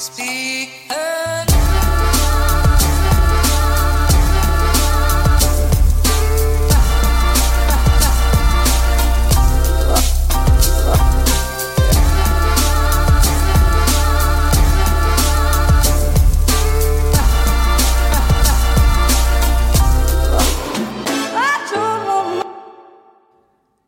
Speak.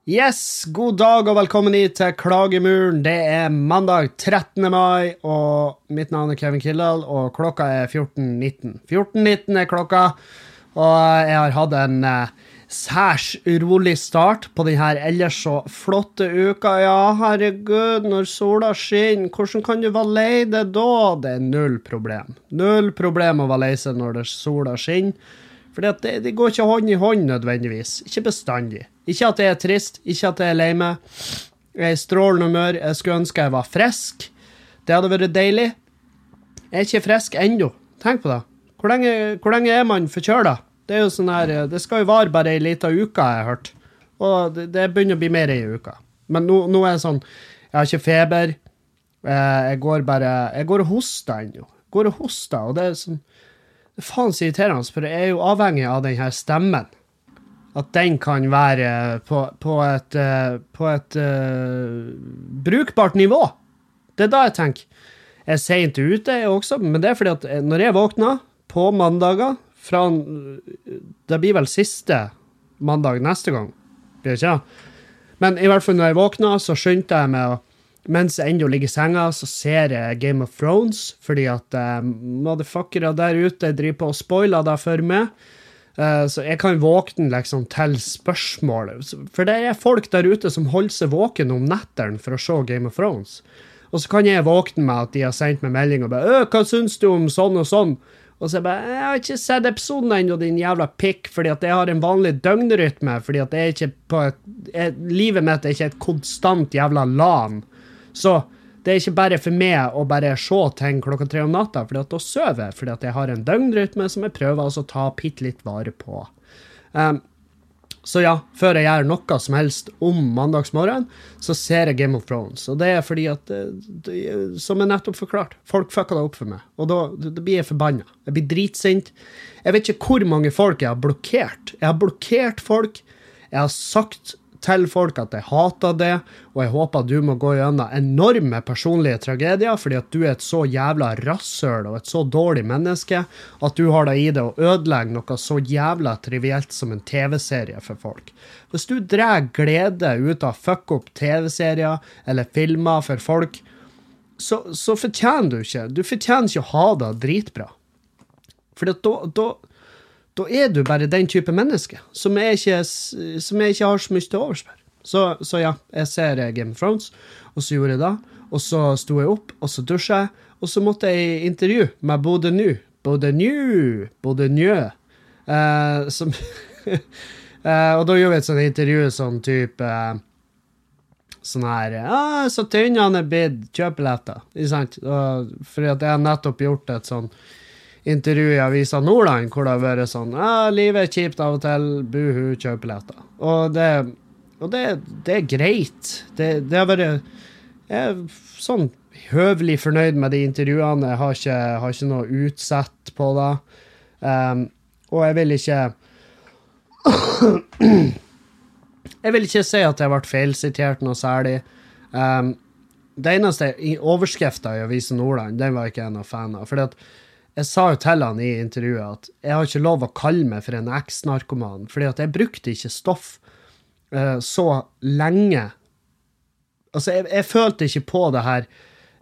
Yes, god dag og velkommen hit til Klagemuren. Det er mandag 13. mai, og mitt navn er Kevin Kildahl, og klokka er 14.19. 14.19 er klokka, og jeg har hatt en eh, særs urolig start på denne ellers så flotte uka. Ja, herregud, når sola skinner, hvordan kan du være lei deg da? Det er null problem. Null problem å være lei seg når det sola skinner. For det, det, går ikke hånd i hånd nødvendigvis. Ikke bestandig. Ikke at jeg er trist, ikke at jeg er lei meg. Jeg er i strålende humør. Jeg skulle ønske jeg var frisk. Det hadde vært deilig. Jeg er ikke frisk ennå. Tenk på det. Hvor lenge, hvor lenge er man forkjøla? Det er jo sånn her, det skal jo vare bare ei lita uke, har jeg hørt. Og det, det, begynner å bli mer ei uke. Men nå, nå, er det sånn Jeg har ikke feber. Eh, jeg går bare Jeg går og hoster ennå. Går og hoster, og det er sånn det er faen så irriterende, for jeg er jo avhengig av den her stemmen. At den kan være på, på et, uh, på et uh, brukbart nivå. Det er da jeg tenker. Jeg er seint ute, jeg også, men det er fordi at eh, når jeg våkner på mandager fra Det blir vel siste mandag neste gang, blir det ikke? Men i hvert fall når jeg våkner, så skyndte jeg meg å mens jeg ennå ligger i senga, så ser jeg Game of Thrones, fordi at uh, motherfuckere der ute driver på og spoiler det for meg. Uh, så jeg kan våkne liksom til spørsmål. For det er folk der ute som holder seg våken om nettene for å se Game of Thrones. Og så kan jeg våkne med at de har sendt meg melding og bare 'Hva syns du om sånn og sånn?' Og så bare 'Jeg har ikke sett episoden ennå, din jævla pikk', fordi at jeg har en vanlig døgnrytme. Fordi at jeg er ikke på et, jeg, Livet mitt er ikke et konstant jævla LAN så det er ikke bare for meg å bare se ting klokka tre om natta, for da sover jeg, fordi at jeg har en døgnrytme som jeg prøver å ta bitte litt vare på. Um, så ja, før jeg gjør noe som helst om mandagsmorgenen, så ser jeg Game of Thrones. Og det er fordi at, eh, som jeg nettopp forklart, folk fucka det opp for meg. Og da, da blir jeg forbanna. Jeg blir dritsint. Jeg vet ikke hvor mange folk jeg har blokkert. Jeg har blokkert folk. Jeg har sagt til folk at jeg hater det, og jeg håper at du må gå gjennom enorme personlige tragedier fordi at du er et så jævla rasshøl og et så dårlig menneske at du har det i det å ødelegge noe så jævla trivielt som en TV-serie for folk. Hvis du drar glede ut av fuck up TV-serier eller filmer for folk, så, så, fortjener du ikke Du fortjener ikke å ha det dritbra. For da, da da er du bare den type menneske som jeg ikke, som jeg ikke har så mye til overs for. Så, så, ja, jeg ser Game of Thrones, og så gjorde jeg det. Og så sto jeg opp, og så dusja jeg, og så måtte jeg i intervju med Bodø Nu. Bodø New, Bodø Njø. Eh, som eh, Og da gjorde vi et sånt intervju sånn type eh, Sånn her ah, 'Så han er blitt, kjøp billetter.' Ikke sant? Og, fordi at jeg har nettopp gjort et sånn intervju i Avisa Nordland hvor det har vært sånn ja, 'Livet er kjipt av og til. Buhu, kjøp billetter'. Og, det, og det, det, er greit. Det, det, har vært Jeg er sånn høvelig fornøyd med de intervjuene. Jeg har ikke, har ikke noe utsett på det. Um, og jeg vil ikke Jeg vil ikke si at jeg ble feilsitert noe særlig. Um, det eneste overskrifta i Avisa Nordland, den var ikke jeg noe fan av. fordi at jeg sa jo til han i intervjuet at jeg har ikke lov å kalle meg for en eks-narkoman, fordi at jeg brukte ikke stoff uh, så lenge. Altså, jeg, jeg, følte ikke på det her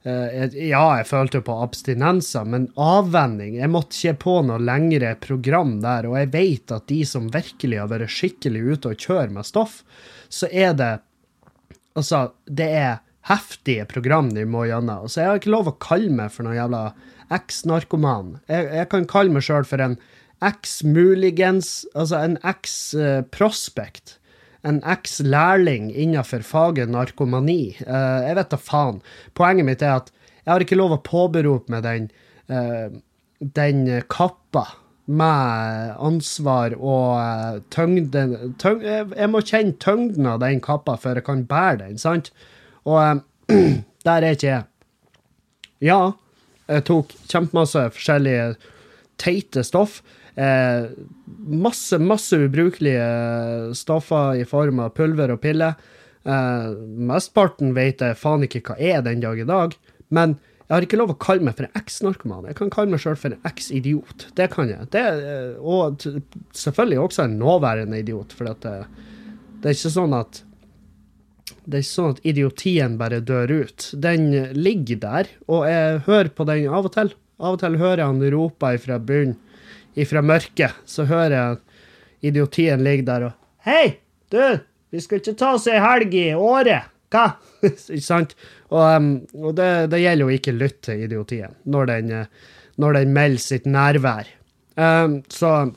uh, Ja, jeg følte jo på abstinenser, men avvenning Jeg måtte ikke på noe lengre program der, og jeg vet at de som virkelig har vært skikkelig ute og kjører med stoff, så er det Altså, det er heftige program de må gjennom. Så jeg har ikke lov å kalle meg for noe jævla eks-narkoman. Jeg, jeg, kan kalle meg sjøl for en eks-muligens, altså en eks-prospect. En eks-lærling innenfor faget narkomani. Uh, jeg vet da faen. Poenget mitt er at jeg har ikke lov å påberope meg den, uh, den kappa med ansvar og uh, tyngden tyng, jeg, må kjenne tyngden av den kappa før jeg kan bære den, sant? Og der er ikke jeg. Ja, Jeg tok kjempemasse forskjellige teite stoff. Eh, masse, masse ubrukelige stoffer i form av pulver og piller. Eh, mesteparten vet jeg faen ikke hva er den dag i dag, men jeg har ikke lov å kalle meg for en eks-narkoman. Jeg kan kalle meg sjøl for en eks-idiot. Det kan jeg. Det, eh, og selvfølgelig også en nåværende idiot, for det, det, er ikke sånn at det er ikke sånn at idiotien bare dør ut. Den ligger der, og jeg hører på den av og til. Av og til hører jeg han rope ifra bunnen, ifra mørket. Så hører jeg idiotien ligge der og Hei, du! Vi skal ikke ta oss ei helg i året! Hva? ikke sant? Og, um, og det, det, gjelder jo ikke lytte til idiotien når den, når den melder sitt nærvær. Um, så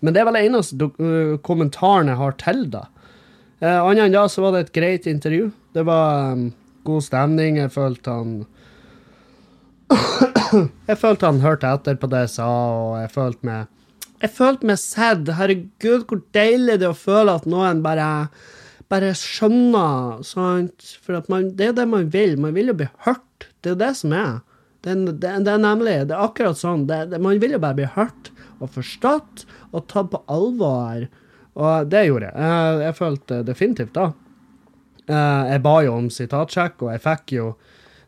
Men det er vel den eneste kommentaren jeg har til det. Uh, Annet enn da så var det et greit intervju. Det var um, god stemning. Jeg følte han Jeg følte han hørte etter på det jeg sa, og jeg følte meg Jeg følte meg sett. Herregud, hvor deilig det er å føle at noen bare bare skjønner, sant? For man, det er det man vil. Man vil jo bli hørt. Det er det som er. Det, det, det er nemlig det er akkurat sånn. Det, man vil jo bare bli hørt og forstått og tatt på alvor. Og det gjorde jeg. Jeg, følte definitivt da. Eh, jeg ba jo om sitatsjekk, og jeg fikk jo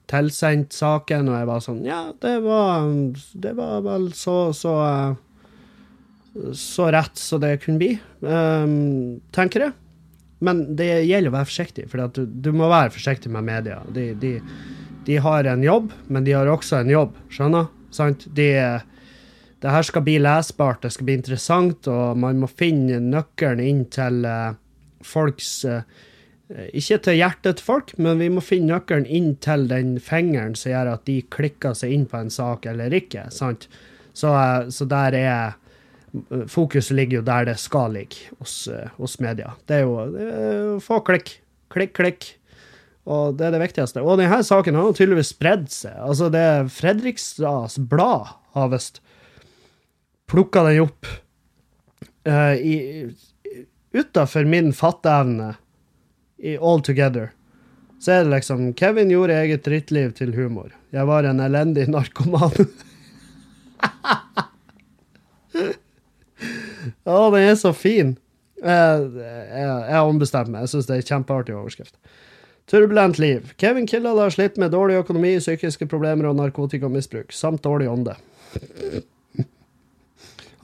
tilsendt saken, og jeg var sånn Ja, det var, det var vel så, så eh, så rett så det kunne bli, um, tenker jeg. Men det gjelder å være forsiktig, for du, du, må være forsiktig med media. De, de, de, har en jobb, men de har også en jobb, skjønner? Sant? De, det her skal bli lesbart, det skal bli interessant, og man må finne nøkkelen inn til uh, folks uh, Ikke til hjertet til folk, men vi må finne nøkkelen inn til den fingeren som gjør at de klikker seg inn på en sak eller ikke. sant? Så, uh, så der er fokuset ligger jo der det skal ligge hos, eh, hos media. Det er jo få klikk. Klikk, klikk. Og det er det viktigste. Og denne saken har jo tydeligvis spredd seg. Altså, det er Fredrikstads Blad har visst plukka den opp uh, utafor min fatteevne i All Together. Så er det liksom Kevin gjorde eget drittliv til humor. Jeg var en elendig narkoman. Å, den er så fin. Jeg, jeg, jeg har ombestemt meg. Jeg syns det er kjempeartig overskrift. Turbulent liv. Kevin Kildahl har slitt med dårlig økonomi, psykiske problemer og narkotikamisbruk, samt dårlig ånde.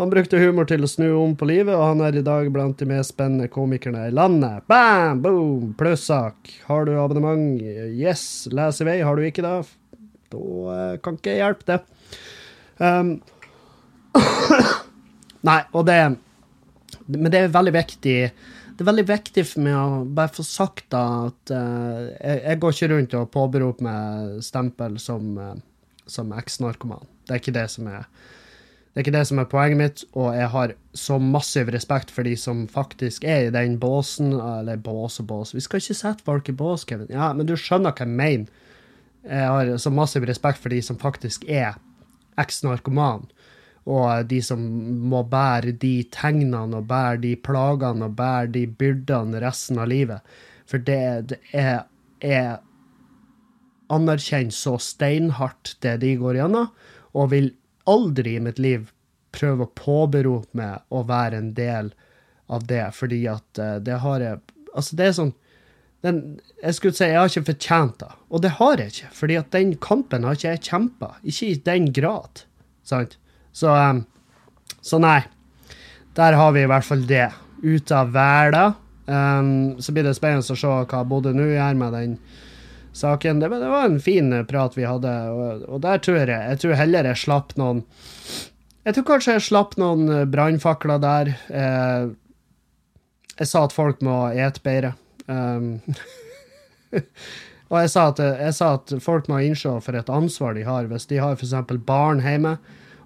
Han brukte humor til å snu om på livet, og han er i dag blant de mest spennende komikerne i landet. Bam! Boom! Plussak. Har du abonnement? Yes. Les i vei. Har du ikke det? Da uh, kan ikke jeg hjelpe det. Um, Nei, og det Men det er veldig viktig det er veldig viktig for meg å bare få sagt da at uh, jeg, jeg, går ikke rundt og påberoper meg stempel som, uh, som eks-narkoman. Det er ikke det som er det er ikke det som er poenget mitt, og jeg har så massiv respekt for de som faktisk er i den båsen. Eller bås og bås. Vi skal ikke sette folk i bås, Kevin. Ja, men du skjønner hva jeg mener. Jeg har så massiv respekt for de som faktisk er eks-narkoman og de som må bære de tegnene og bære de plagene og bære de byrdene resten av livet. For det, det er, er anerkjenner så steinhardt det de går gjennom, og vil aldri i mitt liv prøve å påberope meg å være en del av det, fordi at eh, det har jeg Altså, det er sånn den, Jeg skulle si jeg har ikke fortjent det, og det har jeg ikke, fordi at den kampen har ikke jeg kjempa. Ikke i den grad. Sant? Så, um, så nei. Der har vi i hvert fall det. Ut av verden. Um, så blir det spennende å se hva Bodø nå gjør med den saken. Det, det, var en fin prat vi hadde, og, og, der tror jeg Jeg tror heller jeg slapp noen Jeg tror kanskje jeg slapp noen brannfakler der. Eh, jeg sa at folk må ete bedre. Um, og jeg sa, at, jeg sa, at, folk må innse for et ansvar de har. Hvis de har f.eks. barn hjemme,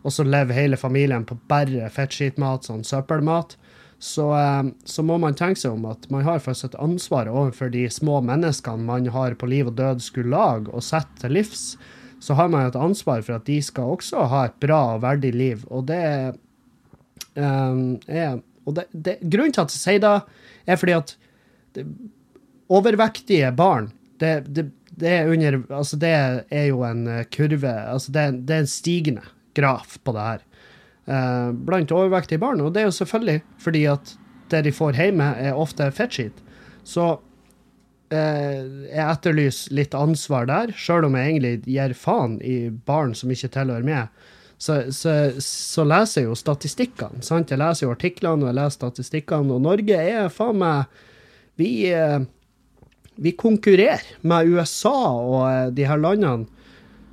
og så lever hele familien på bare fettskitmat, sånn søppelmat, så, eh, så, må man tenke seg om at man har faktisk et ansvar overfor de små menneskene man har på liv og død skulle lage og sette til livs. Så har man et ansvar for at de skal også ha et bra og verdig liv. Og det um, er og det, det, Grunnen til at jeg sier det, er fordi at det, overvektige barn Det, det, er under Altså, det er jo en eh, kurve Altså, det er en stigende graf på det her. Eh, blant overvektige barn. Og det er jo selvfølgelig fordi at det de får hjemme, er ofte fettskitt. Så eh, jeg etterlyser litt ansvar der, sjøl om jeg egentlig gir faen i barn som ikke tilhører med. Så, så, så, leser jeg jo statistikkene. sant? Jeg leser jo artiklene og jeg leser statistikkene, og Norge er faen meg Vi eh, vi konkurrerer med USA og eh, de her landene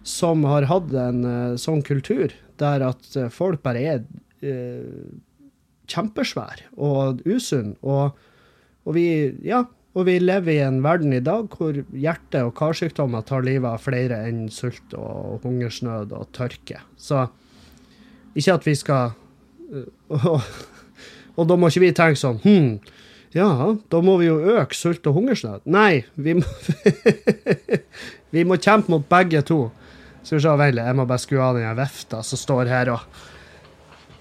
som har hatt en sånn kultur der at uh, folk bare er eh, kjempesvære og usunne. Og, og, vi, ja, og vi lever i en verden i dag hvor hjerte- og karsykdommer tar livet av flere enn sult og hungersnød og tørke. Så ikke at vi skal og, og da må ikke vi tenke sånn hm, ja, da må vi jo øke sult og hungersnød. Nei, vi må, vi må kjempe mot begge to. Skal vi se, vent jeg må bare skru av den vifta som står her og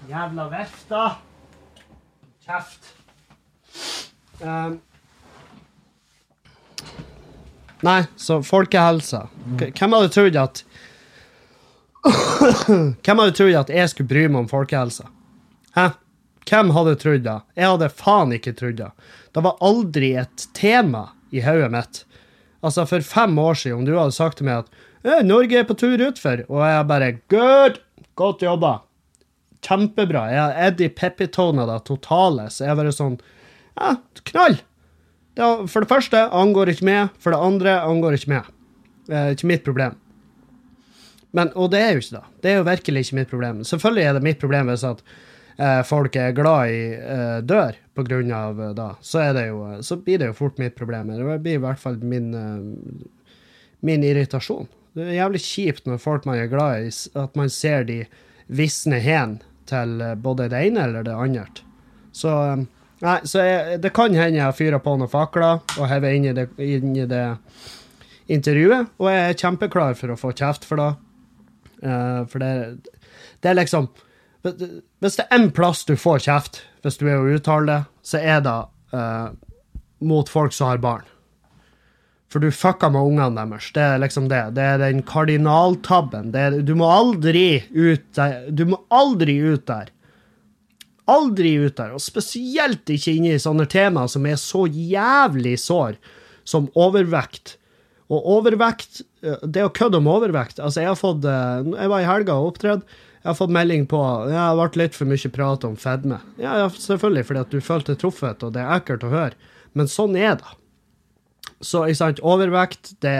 Jævla vifta! Kjeft. Um. Nei, så folkehelsa. Hvem hadde trodd at Hvem hadde trodd at jeg skulle bry meg om folkehelsa? Hæ? Hvem hadde trodd det? Jeg hadde faen ikke trodd det. Det var aldri et tema i hodet mitt. Altså, for fem år siden, om du hadde sagt til meg at Norge er på tur utfor, og jeg bare Good! Godt jobba. Kjempebra. Jeg har Eddie Peppitone, da, totale, så jeg bare sånn Ja, knall! Det, for det første angår ikke meg, for det andre angår ikke meg. Det ikke mitt problem. Men, og det er jo ikke det. Det er jo virkelig ikke mitt problem. Selvfølgelig er det mitt problem hvis at eh, folk er glad i, eh, dør på grunn av eh, da, så, jo, så, blir det jo fort mitt problem. Det blir i hvert fall min, eh, min irritasjon. Det er jævlig kjipt når folk man er glad i, at man ser de visne hen til eh, både det ene eller det andre. Så, nei, så jeg, det kan hende jeg fyrer på noen fakler og hever inn i det, inn i det intervjuet, og jeg er kjempeklar for å få kjeft for det. Uh, for det, det er liksom hvis det er én plass du får kjeft hvis du er å uttale det, så er det uh, mot folk som har barn. For du fucka med ungene deres. Det er liksom det. Det er den kardinaltabben. Er, du må aldri ut der. Du må aldri ut der. Aldri ut der. Og spesielt ikke inne i sånne temaer som er så jævlig sår som overvekt. Og overvekt eh, Det å kødde om overvekt Altså, jeg har fått eh, Jeg var i helga og opptredde. Jeg har fått melding på jeg har vært litt for mye prat om fedme. Ja, selvfølgelig, fordi at du følte truffet, og det er ekkelt å høre. Men sånn er det. Så ikke sant, overvekt, det,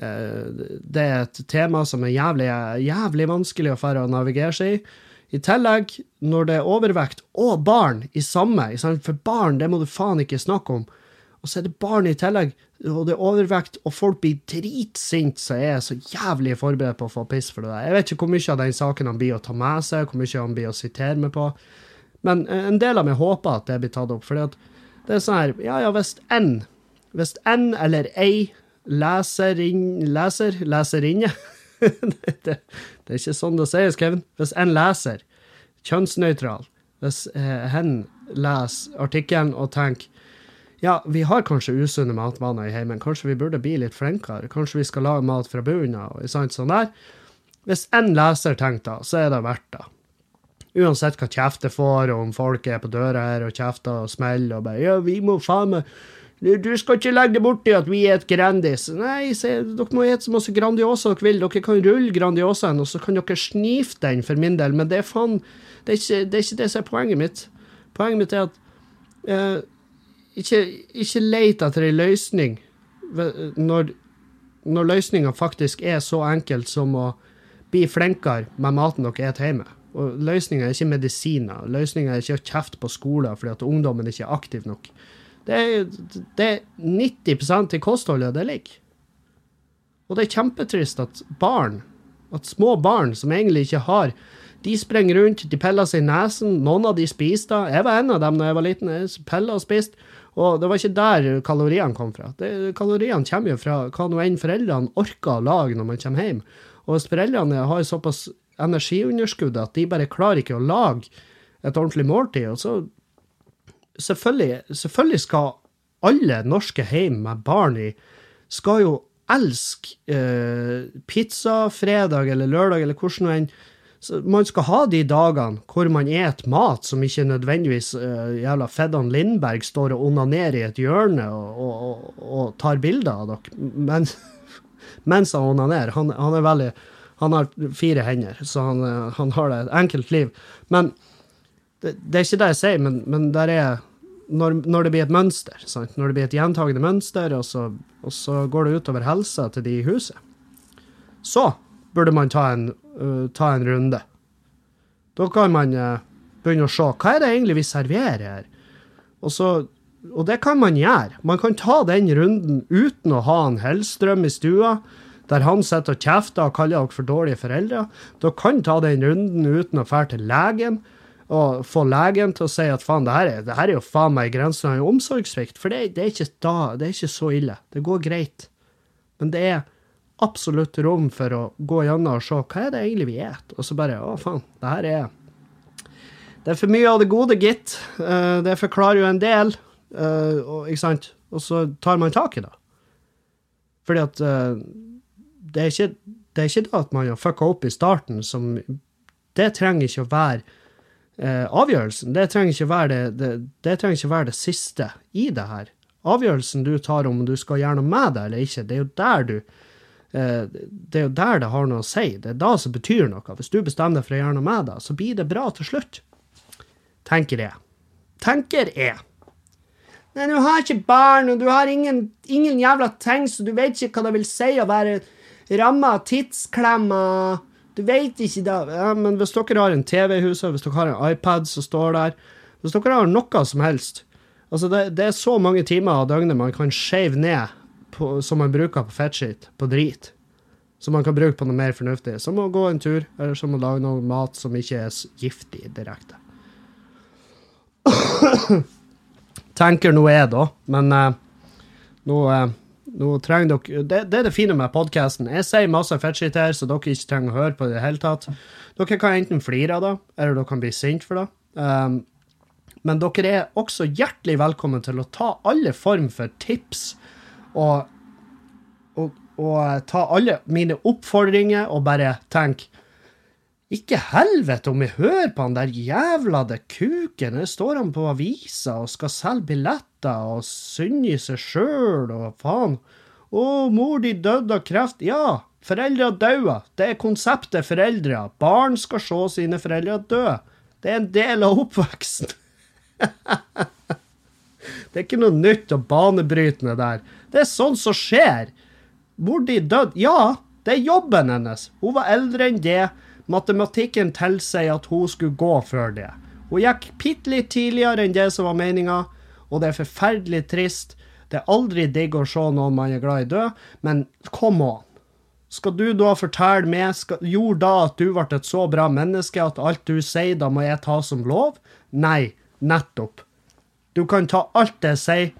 eh, det er et tema som er jævlig, jævlig vanskelig å fære å navigere seg i. I tillegg, når det er overvekt og barn i samme, for barn det må du faen ikke snakke om, og så er det barn i tillegg, og det er overvekt, og folk blir dritsinte, så jeg er så jævlig forberedt på å få piss for det der. Jeg vet ikke hvor mye av den saken han blir å ta med seg, hvor mye han blir å sitere meg på, men en del av meg håper at det blir tatt opp, for det er sånn her, ja ja, hvis en, hvis en eller ei leser, inn, leser leserinne det, det, er ikke sånn det sies, Kevin. Hvis en leser, kjønnsnøytral, hvis eh, hen leser artikkelen og tenker ja, vi har kanskje usunne matvaner i heimen. Kanskje vi burde bli litt flinkere. Kanskje vi skal lage mat fra bunnen av. Sånn der. Hvis én leser tenker da, så er det verdt det. Uansett hva kjeft det får, og om folk er på døra her og kjefter og smeller og bare Ja, vi må faen meg du skal ikke legge det borti at vi er et Grandis. Nei, se, dere må spise så masse Grandiosa dere vil. Dere kan rulle Grandiosaen, og så kan dere snife den for min del, men det er faen det er ikke det, er ikke det som er poenget mitt. Poenget mitt er at eh, ikke, ikke let etter ei løsning når, når løsninga faktisk er så enkelt som å bli flinkere med maten dere spiser hjemme. Og løsninga er ikke medisiner. Løsninga er ikke å kjefte på skoler fordi at ungdommen ikke er aktiv nok. Det er, det er 90% i kostholdet det ligger. Og det er kjempetrist at barn, at små barn som egentlig ikke har De springer rundt, de piller seg i nesen. Noen av de spiste. Jeg var en av dem da jeg var liten. Jeg pilla og spiste. Og det var ikke der kaloriene kom fra. Det, kaloriene kommer jo fra hva nå enn foreldrene orker å lage når man kommer hjem. Og hvis foreldrene har såpass energiunderskudd at de bare klarer ikke å lage et ordentlig måltid, og så selvfølgelig, selvfølgelig skal alle norske hjem med barn i skal jo elske eh, pizzafredag eller lørdag eller hvordan enn. Man skal ha de dagene hvor man et mat som ikke nødvendigvis eh, jævla Feddan Lindberg står og onanerer i et hjørne og, og, og, og tar bilder av dere. Men, mens han onanerer. Han, han, er veldig Han har fire hender, så han, eh, han har et enkelt liv. Men det, det, er ikke det jeg sier, men, men der er når, når, det blir et mønster, sant? når det blir et gjentagende mønster, og så, og så går det utover helsa til de i huset, så burde man ta en, uh, ta en runde. Da kan man uh, begynne å se hva er det egentlig vi serverer her. Og, så, og det kan man gjøre. Man kan ta den runden uten å ha en Hellstrøm i stua, der han sitter og kjefter og kaller dere for dårlige foreldre. Da kan ta den runden uten å dra til legen og få legen til å si at faen, det her er, det her er jo faen meg grensen av omsorgssvikt. For det, det, er ikke da, det er ikke så ille. Det går greit. Men det er absolutt rom for å gå gjennom og se hva er det egentlig vi spiser, og så bare å faen, det her er Det er for mye av det gode, gitt. Uh, det forklarer jo en del, og, ikke sant? Og så tar man tak i det. Fordi at uh, det, er ikke, det er ikke det at man har fucka opp i starten som Det trenger ikke å være eh, avgjørelsen. Det trenger, ikke være det, det, det trenger ikke være det siste i det her. Avgjørelsen du tar om du skal gjøre noe med det eller ikke, det er jo der du eh, det er jo der det har noe å si. Det er da som betyr noe. Hvis du bestemmer deg for å gjøre noe med det, så blir det bra til slutt. Tenker jeg. Tenker jeg. Nei, du har ikke barn, og du har ingen, ingen jævla ting, så du vet ikke hva det vil si å være ramma av tidsklemmer du veit ikke det. Ja, men hvis dere har en TV i huset, hvis dere har en iPad som står der, hvis dere har noe som helst Altså, det, det er så mange timer av døgnet man kan shave ned på, som man bruker på fettskitt, på drit. Som man kan bruke på noe mer fornuftig. Som å gå en tur, eller som å lage noe mat som ikke er giftig direkte. Tenker nå jeg, da. Men uh, nå uh, nå trenger dere, det, det, er det fine med podkasten. Jeg sier masse fettskitt her, så dere ikke trenger å høre på det i hele tatt. Dere kan enten flire av det, eller dere kan bli sint for det. Um, men dere er også hjertelig velkommen til å ta alle form for tips og, og, og ta alle mine oppfordringer og bare tenke ikke helvete om jeg hører på han der jævla det kuken. Der står han på avisa og skal selge billetter og synge seg sjøl og faen. Å, mor di døde av kreft. Ja, foreldre daua. Det er konseptet foreldre. Barn skal se sine foreldre dø. Det er en del av oppveksten. det er ikke noe nytt og banebrytende der. Det er sånn som skjer. Mor di døde. Ja, det er jobben hennes. Hun var eldre enn det. Matematikken tilsier at hun skulle gå før det. Hun gikk bitte litt tidligere enn det som var meninga, og det er forferdelig trist. Det er aldri digg å se noen man er glad i dø, men come on. Skal du da fortelle meg skal, Gjorde da at du ble et så bra menneske at alt du sier, da må jeg ta som lov? Nei, nettopp. Du kan ta alt jeg sier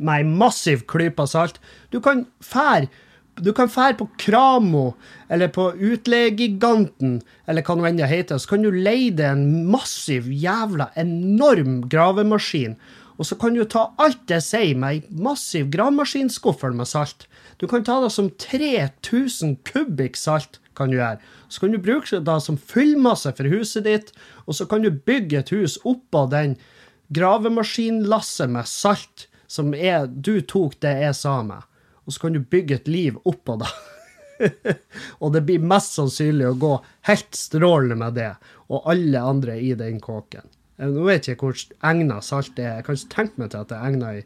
med ei massiv klype salt. Du kan fære du kan fære på Kramo eller på Utleiegiganten eller hva nå enn det heter, så kan du leie deg en massiv, jævla enorm gravemaskin. Og så kan du ta alt det sier med ei massiv gravemaskinskuffer med salt. Du kan ta det som 3000 kubikk salt. kan du gjøre. Så kan du bruke det som fyllmasse for huset ditt, og så kan du bygge et hus oppå den gravemaskinlasset med salt som er, du tok det jeg sa med og så kan du bygge et liv oppå det. og det blir mest sannsynlig å gå helt strålende med det, og alle andre i den kåken. Nå vet jeg ikke hvor egna salt er. Jeg kan ikke tenke meg til at det er egna i,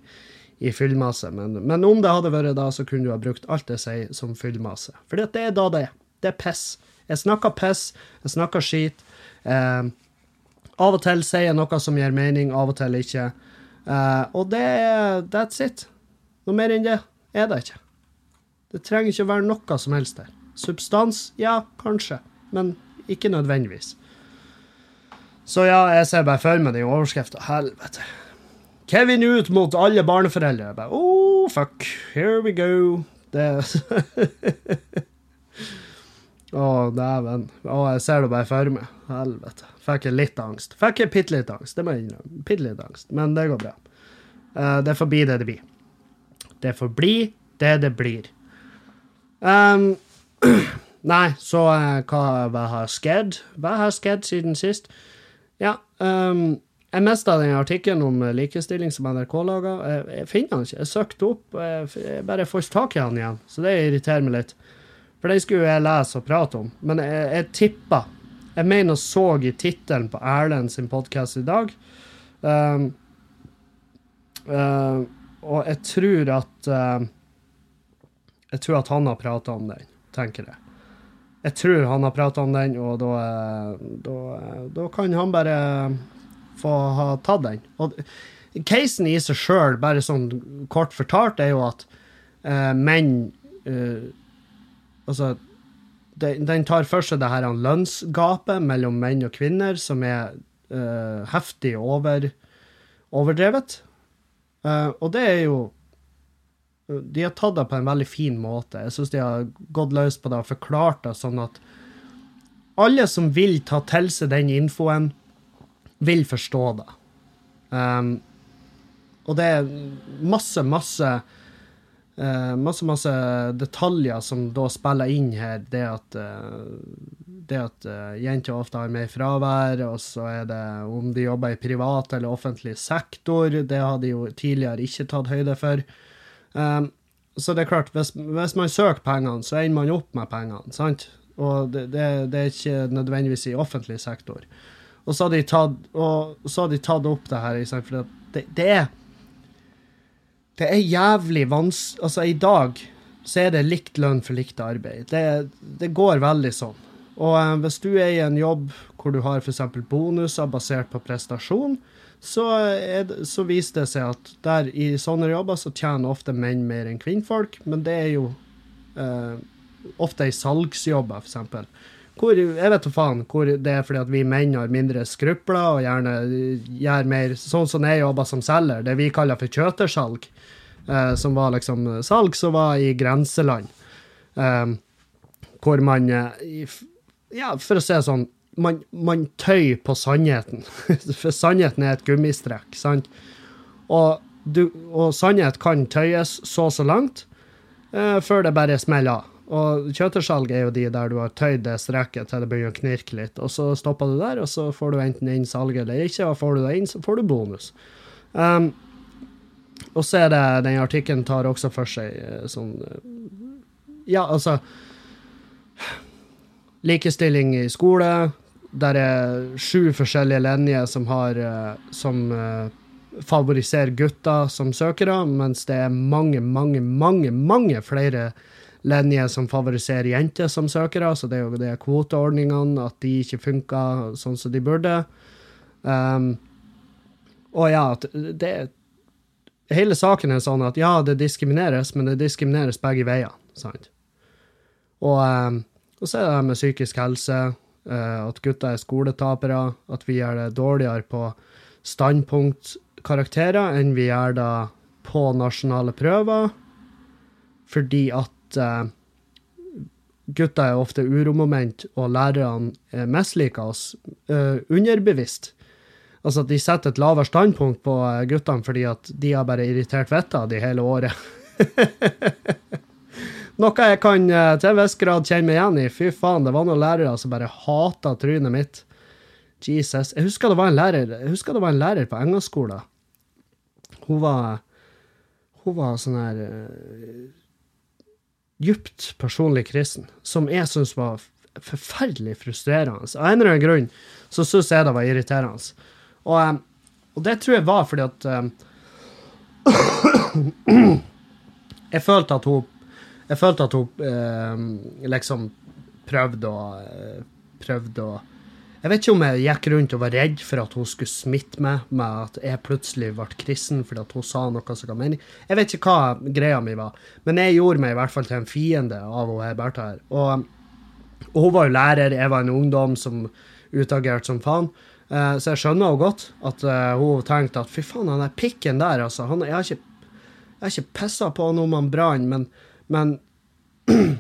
i fyllmasse, men, men, om det hadde vært da, så kunne du ha brukt alt jeg sier som fyllmasse. For det er da det er. Det er piss. Jeg snakker piss, jeg snakker skit. Eh, av og til sier jeg noe som gir mening, av og til ikke. Eh, og det er That's it. Noe mer enn det er det ikke. Det trenger ikke å være noe som helst der. Substans, ja, kanskje, men ikke nødvendigvis. Så ja, jeg ser bare for meg den overskrifta. Helvete. Kevin ut mot alle barneforeldre. Bare, oh, fuck, here we go. Det Å, oh, dæven. Å, jeg ser det bare for meg. Helvete. Fikk jeg litt angst. Fikk jeg bitte litt angst, det må jeg innrømme. Bitte litt angst, men det går bra. Uh, det er forbi det det blir. Det får bli Det det blir. Um, nei, så uh, hva, har skjedd? Hva har skjedd siden sist? Ja, um, jeg mista den artikkelen om likestilling som NRK laga. Jeg, jeg, finner den ikke. Jeg søkte opp, jeg, jeg bare får ikke tak i den igjen. Så det irriterer meg litt. For den skulle jeg lese og prate om. Men jeg, jeg tippa. Jeg mener så i tittelen på Erlend sin podkast i dag. Um, uh, og jeg tror at uh, Jeg tror at han har prata om den, tenker jeg. Jeg tror han har prata om den, og da, da, da, kan han bare få ha tatt den. Og casen i seg sjøl, bare sånn kort fortalt, er jo at uh, menn uh, Altså, den, den, tar for seg det her lønnsgapet mellom menn og kvinner, som er uh, heftig over, overdrevet. Og det er jo de har tatt det på en veldig fin måte. Jeg syns de har gått løs på det og forklart det sånn at alle som vil ta til seg den infoen, vil forstå det. Um, og det er masse, masse uh, Masse, masse detaljer som da spiller inn her. Det at, uh, det at uh, jenter ofte har mer fravær, og så er det om de jobber i privat eller offentlig sektor. Det har de jo tidligere ikke tatt høyde for. Um, så det er klart, hvis, hvis, man søker pengene, så ender man opp med pengene. sant? Og det, det, det, er ikke nødvendigvis i offentlig sektor. Og så har de tatt, og, så har de tatt opp det her, for det, det, er Det er jævlig vanskelig Altså, i dag så er det likt lønn for likt arbeid. Det, det går veldig sånn. Og eh, hvis du er i en jobb hvor du har f.eks. bonuser basert på prestasjon, så, det, så, viser det seg at der i sånne jobber så tjener ofte menn mer enn kvinnfolk, men det er jo eh, ofte i salgsjobber, f.eks. Hvor, jeg vet da faen hvor det er fordi at vi menn har mindre skrupler og gjerne gjør mer Sånn som jeg jobber som selger, det vi kaller for kjøtersalg, eh, som var liksom salg som var i grenseland. Eh, hvor man eh, Ja, for å si det sånn man, man tøyer på sannheten. For sannheten er et gummistrekk, sant? Og, du, og sannhet kan tøyes så så langt eh, før det bare smeller av. Og kjøtersalg er jo de der du har tøyd det strekket til det begynner å knirke litt, og så stopper du der, og så får du enten inn salget eller ikke, og får du det inn, så får du bonus. Um, og så er det Den artikkelen tar også for seg eh, sånn eh, Ja, altså Likestilling i skole, der er sju forskjellige linjer som har eh, som favoriserer gutter som søkere, mens det er mange, mange, mange, mange flere linjer som favoriserer jenter som søkere. Så det er jo det kvoteordningene, at de ikke funker sånn som de burde. Um, og ja, det Hele saken er sånn at ja, det diskrimineres, men det diskrimineres begge veier. sant? Og, um, og så er det med psykisk helse uh, at gutter er skoletapere, at vi gjør det dårligere på standpunktkarakterer enn vi gjør da på nasjonale prøver, fordi at uh, gutter er ofte uromoment, og lærerne misliker oss uh, underbevisst. Altså at de setter et lavere standpunkt på guttene fordi at de har bare irritert vettet av de hele året. Noe jeg kan eh, til en viss grad kjenne meg igjen i. Fy faen, det var noen lærere som bare hata trynet mitt. Jesus. Jeg husker det var en lærer, jeg husker det var en lærer på engelskskolen. Hun var Hun var sånn her Djupt personlig kristen, som jeg syns var forferdelig frustrerende. Av en eller annen grunn så syns jeg det var irriterende. Og, um, og, det tror jeg var fordi at um, Jeg følte at hun jeg følte at hun um, liksom prøvde å eh, Prøvde å Jeg vet ikke om jeg gikk rundt og var redd for at hun skulle smitte meg med at jeg plutselig ble kristen fordi at hun sa noe som ga mening. Jeg vet ikke hva greia mi var, men jeg gjorde meg i hvert fall til en fiende av hun Bertha her. Og, og, hun var jo lærer, jeg var en ungdom som utagerte som faen. Uh, så jeg skjønner jo godt at uh, hun tenkte at fy faen, han der pikken der, altså. Han, jeg har ikke, jeg ikke pissa på han om han brann, men men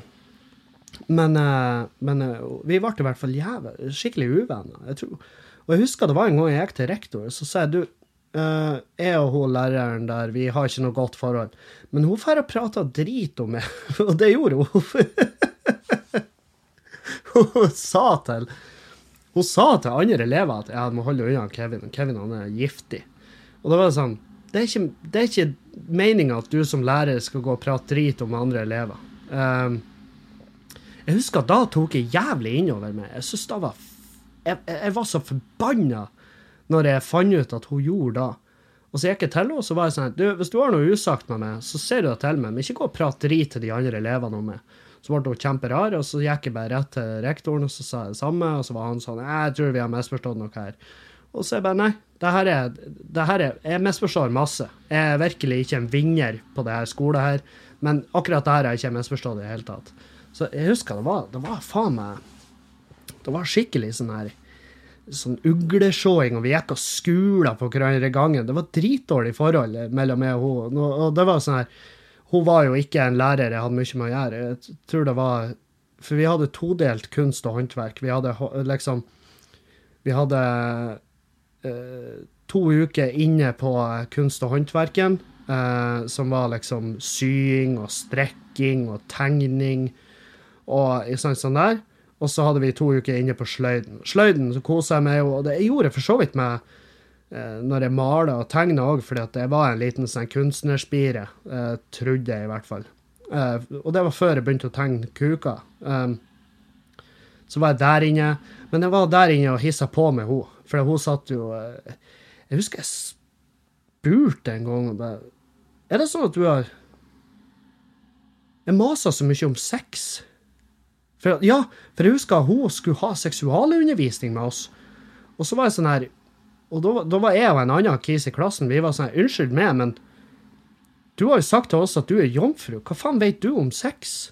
men, eh, men, eh, vi ble i hvert fall jævla, skikkelig uvenner. Jeg tror. Og jeg husker det var en gang jeg gikk til rektor, så sa jeg du eh, jeg og hun læreren der, vi har ikke noe godt forhold. Men hun får og prater drit om meg, og det gjorde hun. hun sa til hun sa til andre elever at jeg må holde unna Kevin. Kevin han er giftig. Og da var det sånn Det er ikke, det ikke meninga at du som lærer skal gå og prate drit om andre elever. Um, jeg husker at da tok jeg jævlig innover meg. Jeg synes det var jeg, jeg var så forbanna når jeg fant ut at hun gjorde det. Og så gikk jeg til henne så var jeg sånn du, Hvis du har noe usagt med meg, så ser du det til meg, men ikke gå og prate drit til de andre elevene om meg. Så ble hun kjemperar, og så gikk jeg bare rett til rektoren og så sa jeg det samme. Og så var han sånn Jeg tror vi har misforstått noe her. Og så er jeg bare Nei, det her er, det her er Jeg misforstår masse. Jeg er virkelig ikke en vinner på det her skolet her, men akkurat det her har jeg ikke misforstått i det hele tatt. Så jeg husker det var, det var faen meg Det var skikkelig sånn her sånn uglesjåing, og vi gikk og skula på hverandre gangen. Det var dritdårlig forhold mellom meg og hun. Og det var sånn her hun var jo ikke en lærer jeg hadde mye med å gjøre. Jeg tror det var For vi hadde todelt kunst og håndverk. Vi hadde liksom Vi hadde eh, to uker inne på kunst og håndverken, eh, som var liksom sying og strekking og tegning og sånn, der. Og så hadde vi to uker inne på sløyden. Sløyden så kosa jeg meg jo, og det jeg gjorde for så vidt med Eh, når jeg maler og tegner òg, fordi at jeg var en liten sånn kunstnerspire, eh, trodde jeg i hvert fall. Eh, og det var før jeg begynte å tegne kuker. så var jeg der inne. Men jeg var der inne og hissa på med henne, for hun satt jo Jeg husker jeg spurte en gang Er det sånn at du har Jeg maser så mye om sex. For, ja, for jeg husker hun skulle ha seksualundervisning med oss. Og så var jeg sånn her og da, da, var jeg og en annen kis i klassen vi var sånn her Unnskyld meg, men du har jo sagt til oss at du er jomfru. Hva faen vet du om sex?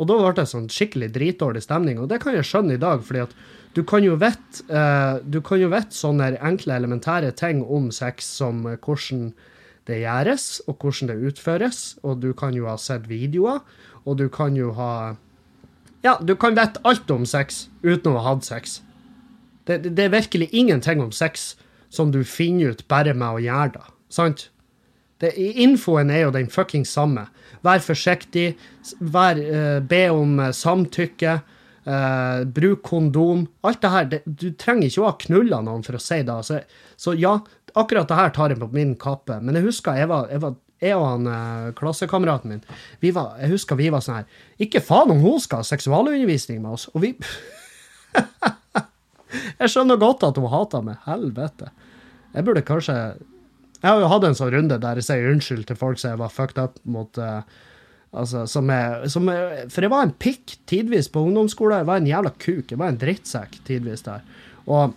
Og da ble det sånn skikkelig dritdårlig stemning. Og det kan jeg skjønne i dag, fordi at du kan jo vite vite sånne enkle, elementære ting om sex som uh, hvordan det gjøres, og hvordan det utføres. Og du kan jo ha sett videoer, og du kan jo ha Ja, du kan vite alt om sex uten å ha hatt sex. Det, det, er virkelig ingenting om sex som du finner ut bare med å gjøre det. Sant? Det, infoen er jo den fucking samme. Vær forsiktig. Vær, uh, be om uh, samtykke. Uh, bruk kondom. Alt det her. Det, du trenger ikke å ha knulla noen for å si det. Så, så, ja, akkurat det her tar jeg på min kappe. Men jeg husker jeg var, jeg var jeg og han klassekameraten min, vi var, jeg husker vi var sånn her Ikke faen om hun skal ha seksualundervisning med oss. Og vi Jeg skjønner godt at hun hater meg. Helvete. Jeg burde kanskje Jeg har jo hatt en sånn runde der jeg sier unnskyld til folk som jeg var fucked up mot. Uh, altså, som jeg, som jeg, for jeg var en pikk tidvis på ungdomsskolen. Jeg var en jævla kuk. Jeg var en drittsekk tidvis der. Og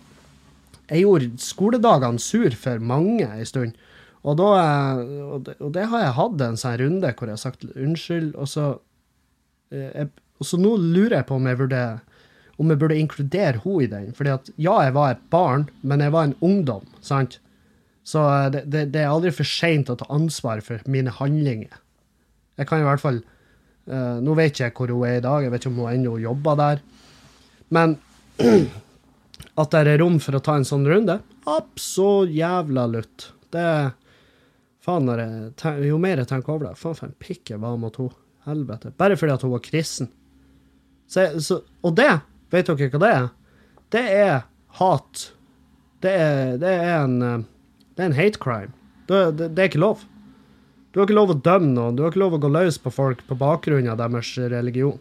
jeg gjorde skoledagene sur for mange en stund. Og, da, eh, og, det, og det har jeg hatt en sånn runde hvor jeg har sagt unnskyld, og så, eh, jeg, og så nå lurer jeg på om jeg burde om jeg burde inkludere henne i den. Fordi at ja, jeg var et barn, men jeg var en ungdom, sant? Så eh, det, det, det er aldri for seint å ta ansvar for mine handlinger. Jeg kan i hvert fall uh, Nå vet jeg hvor hun er i dag, jeg vet ikke om hun ennå jobber der. Men at det er rom for å ta en sånn runde, absolutt jævla lutt. Det Faen, jo mer jeg tenker over det, faen for en pikk jeg var mot henne. Helvete. Bare fordi at hun var kristen. Så, så, og det Vet dere hva det er? Det er hat. Det er, det er, en, det er en hate crime. Det, det, det, er ikke lov. Du har ikke lov å dømme noen. Du har ikke lov å gå løs på folk på bakgrunn av deres religion.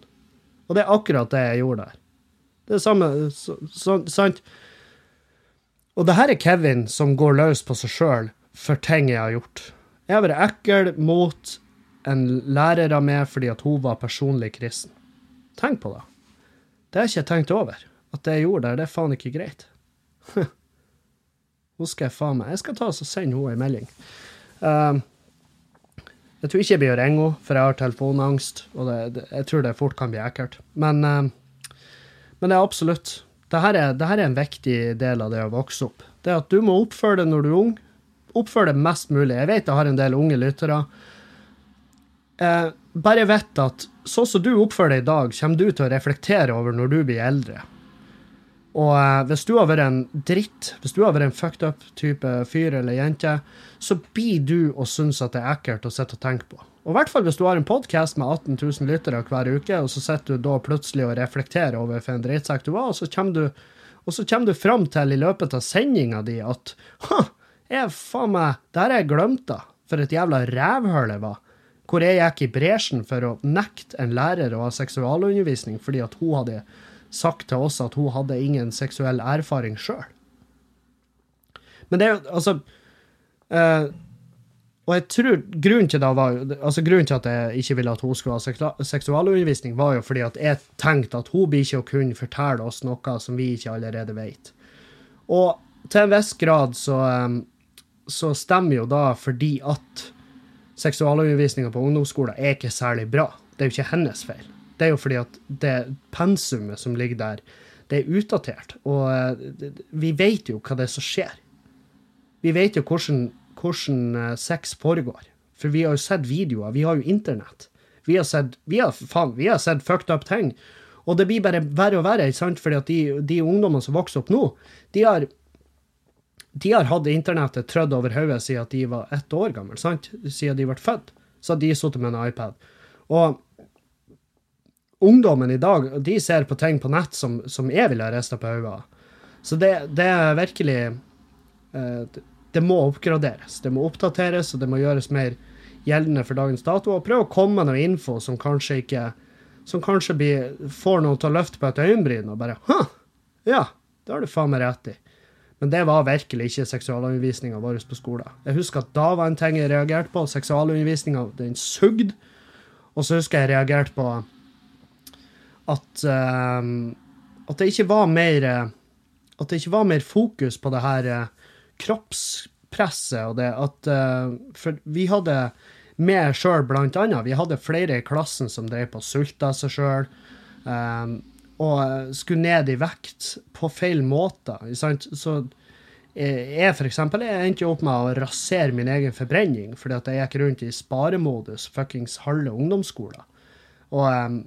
Og det er akkurat det jeg gjorde der. Det er samme Sant? Og det her er Kevin som går løs på seg sjøl for ting jeg har gjort. Jeg har vært ekkel mot en lærer av meg fordi at hun var personlig kristen. Tenk på det. Det har jeg ikke tenkt over. At det jeg gjorde der, det er faen ikke greit. Hun skal jeg faen meg Jeg skal ta og sende henne en melding. Uh, jeg tror ikke jeg blir å ringe henne, for jeg har telefonangst, og det, det, jeg tror det fort kan bli ekkelt. Men, uh, men det er absolutt Dette er, dette er en viktig del av det å vokse opp. Det at du må oppføre det når du er ung. Oppføre det mest mulig. Jeg vet jeg har en del unge lyttere. Eh, bare vet at sånn som du oppfører deg i dag, kommer du til å reflektere over når du blir eldre. Og eh, hvis du har vært en dritt, hvis du har vært en fucked up type fyr eller jente, så blir du å synes at det er ekkelt å sitte og tenke på. Og i hvert fall hvis du har en podkast med 18 000 lyttere hver uke, og så sitter du da plutselig og reflekterer over for en drittsekk du var, og så kommer du, og du fram til i løpet av sendinga di at ha, jeg faen meg, det har jeg glemt, da. For et jævla rævhøl jeg var. Hvor jeg gikk i bresjen for å nekte en lærer å ha seksualundervisning fordi at hun hadde sagt til oss at hun hadde ingen seksuell erfaring sjøl. Men det er jo altså eh, Og jeg tror grunnen til, var, altså grunnen til at jeg ikke ville at hun skulle ha seksualundervisning, var jo fordi at jeg tenkte at hun blir ikke å kunne fortelle oss noe som vi ikke allerede vet. Og til en viss grad så, eh, så stemmer jo da fordi at seksualundervisninga på ungdomsskolen er ikke særlig bra. Det er jo ikke hennes feil. Det er jo fordi at det pensumet som ligger der, det er utdatert. Og eh, vi vet jo hva det er som skjer. Vi vet jo hvordan, hvordan eh, sex foregår. For vi har jo sett videoer. Vi har jo internett. Vi har sett, vi har, faen, vi har sett fucked up ting. Og det blir bare verre og verre, sant? fordi at de, de ungdommene som vokser opp nå, de har de har hatt internettet trødd over hodet siden de var ett år gamle, sant? Siden de ble født. Så de sittet med en iPad. Og ungdommen i dag, de ser på ting på nett som, som jeg ville ha rista på hodet. Så det, det, er virkelig eh, Det må oppgraderes. Det må oppdateres, og det må gjøres mer gjeldende for dagens dato. Og prøv å komme med noe info som kanskje ikke Som kanskje blir, får noen til å løfte på et øyenbryn og bare Hå, ja, det har du faen meg rett i. Men det var virkelig ikke seksualundervisninga vår på skolen. Jeg husker at da var en ting jeg reagerte på. Seksualundervisninga, den sugde. Og så husker jeg jeg reagerte på at, uh, at det ikke var mer At det ikke var mer fokus på det her uh, kroppspresset og det at uh, For vi hadde med sjøl, blant annet. Vi hadde flere i klassen som drev på og sulta seg sjøl. Um, og skulle ned i vekt på feil måte. Så jeg for eksempel, jeg endte opp med å rasere min egen forbrenning fordi at jeg gikk rundt i sparemodus fuckings halve ungdomsskolen. Og, um,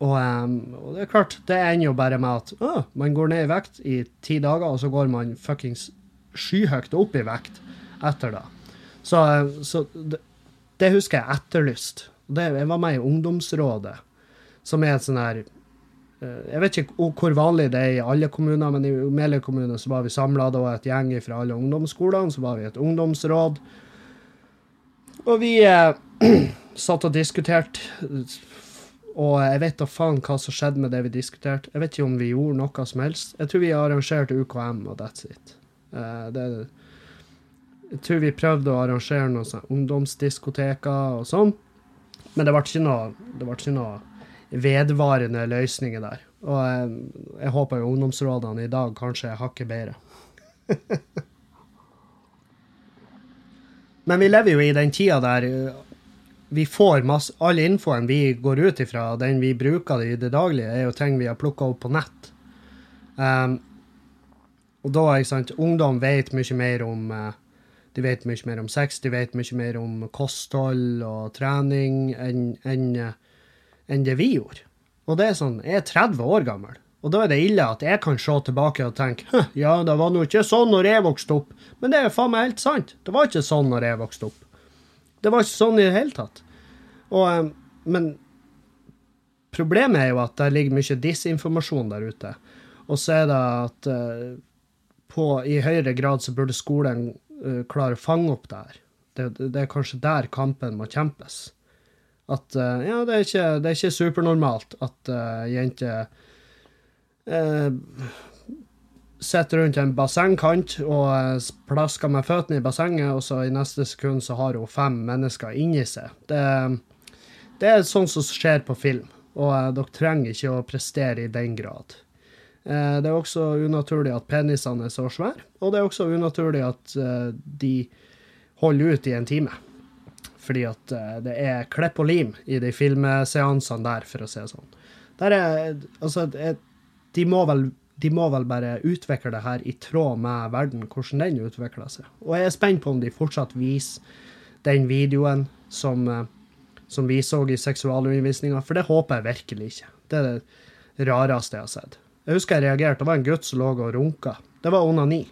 og, um, og, det er klart, det ender jo bare med at å, man går ned i vekt i ti dager, og så går man fuckings skyhøyt opp i vekt etter det. Så, så det, det, husker jeg etterlyst. Det, jeg var med i Ungdomsrådet, som er et sånn her Eh, jeg vet ikke hvor vanlig det er i alle kommuner, men i Meløy kommune så var vi samla et gjeng fra alle ungdomsskolene. Så var vi et ungdomsråd. Og vi eh, satt og diskuterte. Og jeg vet da faen hva som skjedde med det vi diskuterte. Jeg vet ikke om vi gjorde noe som helst. Jeg tror vi arrangerte UKM, og that's it. Eh, det, jeg tror vi prøvde å arrangere noen ungdomsdiskoteker og sånn, men det ble ikke noe, det ble ikke noe vedvarende løsninger der. Og jeg, jeg håper jo ungdomsrådene i dag kanskje er hakket bedre. Men vi lever jo i den tida der uh, vi får masse All infoen vi går ut ifra, den vi bruker i det daglige, er jo ting vi har plukka opp på nett. Um, og da, ikke sant, ungdom vet mye mer om uh, De vet mye mer om sex, de vet mye mer om kosthold og trening enn en, enn det vi gjorde. Og det er sånn, jeg er 30 år gammel, og da er det ille at jeg kan se tilbake og tenke ja, det var nå ikke sånn når jeg vokste opp. Men det er jo faen meg helt sant. Det var ikke sånn når jeg vokste opp. Det var ikke sånn i det hele tatt. Og, eh, men problemet er jo at det ligger mye disinformasjon der ute. Og så er det at uh, på, i høyere grad så burde skolen uh, klare å fange opp det her. Det, det, er kanskje der kampen må kjempes. At uh, ja, det er, ikke, det er, ikke, supernormalt at uh, jenter uh, sitter rundt en bassengkant og plasker med føttene i bassenget, og så i neste sekund så har hun fem mennesker inni seg. Det, det er sånn som skjer på film, og dere trenger ikke å prestere i den grad. Det er også unaturlig at penisene er så svære, og det er også unaturlig at de holder ut i en time fordi at uh, det er klepp og lim i de filmseansene der, for å si det sånn. Der er, altså, de, må vel, de må vel bare utvikle det her i tråd med verden, hvordan den utvikler seg. Og jeg er spent på om de fortsatt viser den videoen som, uh, som vi så i seksualundervisninga, for det håper jeg virkelig ikke. Det er det rareste jeg har sett. Jeg husker jeg reagerte. Det var en gutt som lå og runka. Det var onani.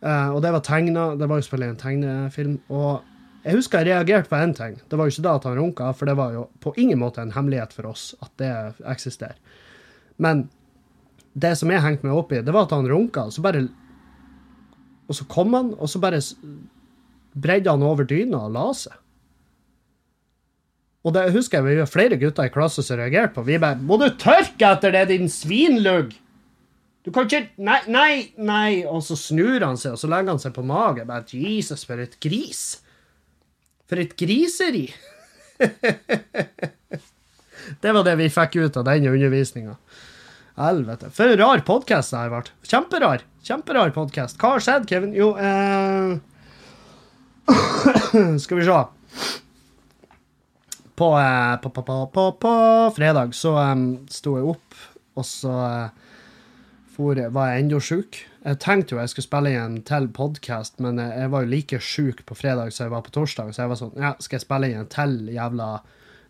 Uh, og det var tegna. Det var jo selvfølgelig en tegnefilm. Og jeg husker jeg reagerte på én ting. Det var jo ikke da at han runka, for det var jo på ingen måte en hemmelighet for oss at det eksisterer. Men det som jeg hengte meg opp i, det var at han runka, og så bare Og så kom han, og så bare bredde han over dyna og la seg. Og det husker jeg vi var flere gutter i klassen som reagerte på. Vi bare 'Må du tørke etter det, din svinlugg?' Du kan ikke Nei, nei, nei. Og så snur han seg, og så legger han seg på magen. Bare Jesus, for et gris. For et griseri. det var det vi fikk ut av den undervisninga. Helvete. For en rar podkast det har vært. Kjemperar. Kjemperar podkast. Hva har skjedd, Kevin? Jo, eh Skal vi se. På, eh, på, på, på, fredag så um, sto jeg opp, og så uh, for, var jeg enda sjuk. Jeg tenkte jo jeg skulle spille inn til podkast, men jeg, var jo like sjuk på fredag som jeg var på torsdag, så jeg var sånn Ja, skal jeg spille inn til jævla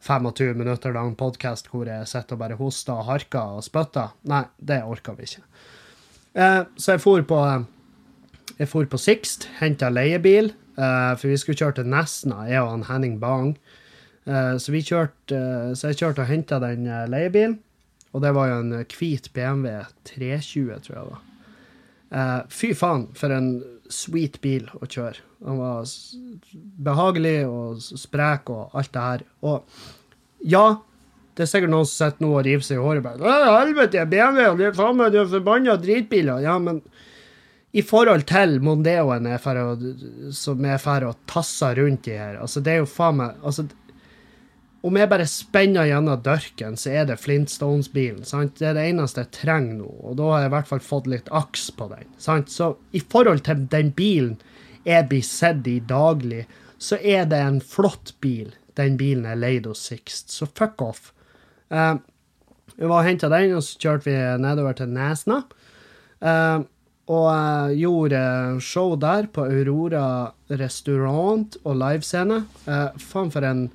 25 minutter lang podkast hvor jeg sitter og bare hoster og harker og spytter? Nei, det orka vi ikke. Eh, så jeg for på jeg for på Sixt, henta leiebil, eh, for vi skulle kjøre til Nesna, jeg og han Henning Bang. Eh, så, vi kjørte, uh, så jeg kjørte og henta den leiebilen, og det var jo en hvit BMW 320, tror jeg det var. fy faen, for en sweet bil å kjøre. Den var behagelig og sprek og alt det her. Og ja, det er sikkert noen som sitter nå og river seg i håret. bare, Helvete, BMW, det er faen meg forbanna dritbiler. Ja, men i forhold til Mondeoen som er for å tasse rundt i her altså Det er jo faen meg altså, Om jeg bare spenner gjennom dørken, så er det Flintstones-bilen. sant? Det er det eneste jeg trenger nå, og da har jeg i hvert fall fått litt aks på den. sant? Så i forhold til den bilen jeg blir sett i daglig, så er det en flott bil. Den bilen er leid hos Sixt, så fuck off. Uh, vi var og henta den, og så kjørte vi nedover til Nesna. Uh, og jeg gjorde show der på Aurora restaurant og livescene. Uh, faen for en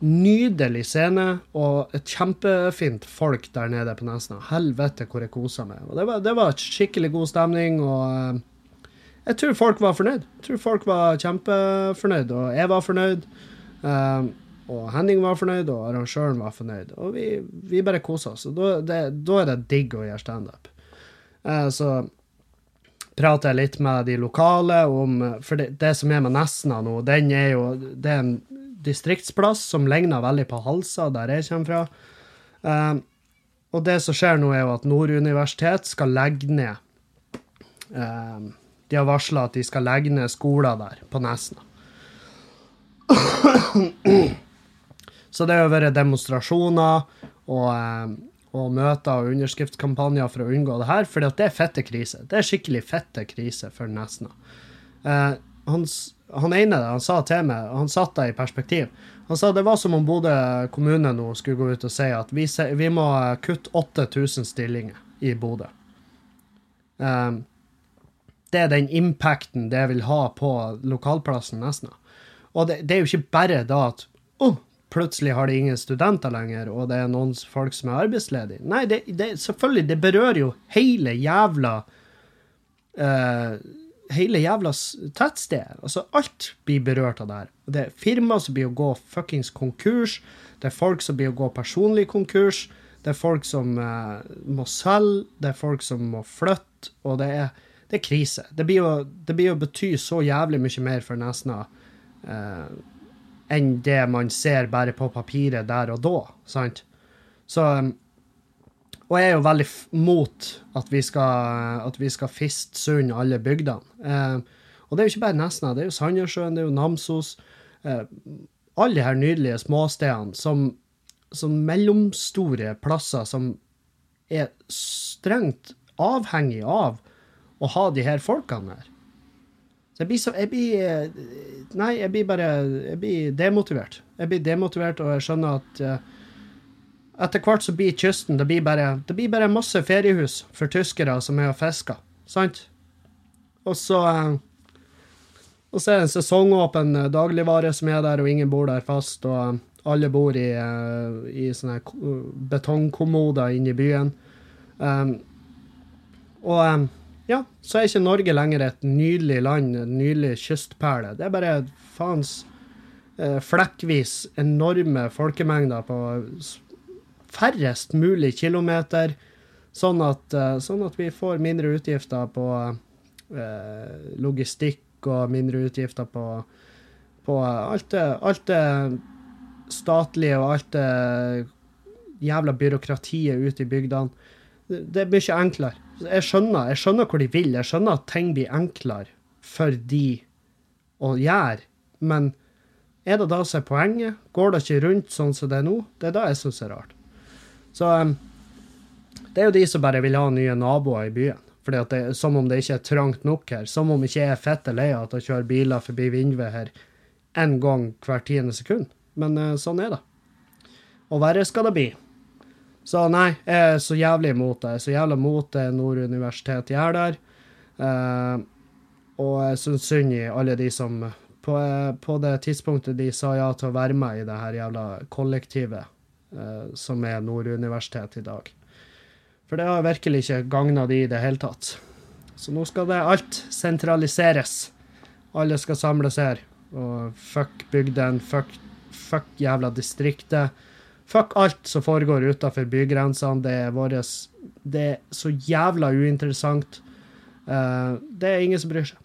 nydelig scene og et kjempefint folk der nede på Nesna. Helvete hvor jeg kosa meg. Og det var, det var skikkelig god stemning, og eh, jeg tror folk var fornøyd. Jeg tror folk var kjempefornøyd, og jeg var fornøyd. Um, og Henning var fornøyd, og arrangøren var fornøyd. Og vi, vi bare kosa oss. Og da, er det digg å gjøre standup. Uh, så prater jeg litt med de lokale om For det, det som er med Nesna nå, den er jo Det er en distriktsplass som ligner veldig på Halsa, der jeg kommer fra. Eh, og det som skjer nå, er jo at Nord universitet skal legge ned eh, De har varsla at de skal legge ned skoler der, på Nesna. Så det har vært demonstrasjoner og um, og møter og underskriftskampanjer for å unngå det her, for det er fette krise. Det er skikkelig fette krise for Nesna. Eh, han, han, ene han sa til meg, han satt det i perspektiv. Han sa det var som om Bodø kommune nå skulle gå ut og si at vi, vi må kutte 8000 stillinger i Bodø. Um, det er den impacten det vil ha på lokalplassen Nesna. Og det, det er jo ikke bare da at oh, plutselig har de ingen studenter lenger, og det er noen folk som er arbeidsledige. Nei, det, det, selvfølgelig, det berører jo hele jævla uh, Hele jævla tettstedet. Altså, alt blir berørt av det her. Det er firmaer som blir å gå fuckings konkurs. Det er folk som blir å gå personlig konkurs. Det er folk som uh, må selge. Det er folk som må flytte. Og det er, det er krise. Det blir, å, å bety så jævlig mye mer for Nesna. Uh, enn det man ser bare på papiret der og da. sant? Så um, Og jeg er jo veldig mot at vi skal, at vi skal fiste sund alle bygdene. Eh, og det er jo ikke bare Nesna, det er jo Sandnessjøen, det er jo Namsos. Eh, alle de her nydelige småstedene som, som mellomstore plasser som er strengt avhengig av å ha de her folkene her. Jeg blir så Jeg blir eh, Nei, jeg blir bare Jeg blir demotivert. Jeg blir demotivert, og jeg skjønner at uh, etter hvert så blir kysten Det blir bare, det blir bare masse feriehus for tyskere som er og fisker. Sant? Og så uh, og så er det en sesongåpen dagligvare som er der, og ingen bor der fast. Og alle bor i, i sånne betongkommoder inne i byen. Um, og um, ja, så er ikke Norge lenger et nydelig land, en nydelig kystperle. Det er bare faens flekkvis enorme folkemengder på færrest mulig kilometer, sånn at, uh, sånn at vi får mindre utgifter på eh, logistikk og mindre utgifter på, på alt, det, alt det statlige og alt det jævla byråkratiet ute i bygdene. Det er mye enklere. Jeg skjønner, jeg skjønner hvor de vil. Jeg skjønner at ting blir enklere for de å gjøre. Men er det da som er poenget? Går det ikke rundt sånn som det er nå? Det er da jeg syns er rart. Så um, det er jo de som bare vil ha nye naboer i byen. Fordi at det, Som om det ikke er trangt nok her. Som om ikke jeg er fette lei av at jeg kjører biler forbi vinduet her én gang hvert tiende sekund. Men uh, sånn er det. Og verre skal det bli. Så nei, jeg er så jævlig imot det. Jeg er så jævlig imot det Nord universitet gjør der. Uh, og jeg syns synd i alle de som på, på, det tidspunktet de sa ja til å være med i det her jævla kollektivet som er Nord universitet i dag. For det har virkelig ikke gagna de i det hele tatt. Så nå skal det alt sentraliseres. Alle skal samles her. Og fuck bygden, fuck, fuck jævla distriktet. Fuck alt som foregår utafor bygrensene. Det er våres Det er så jævla uinteressant. Uh, det er ingen som bryr seg.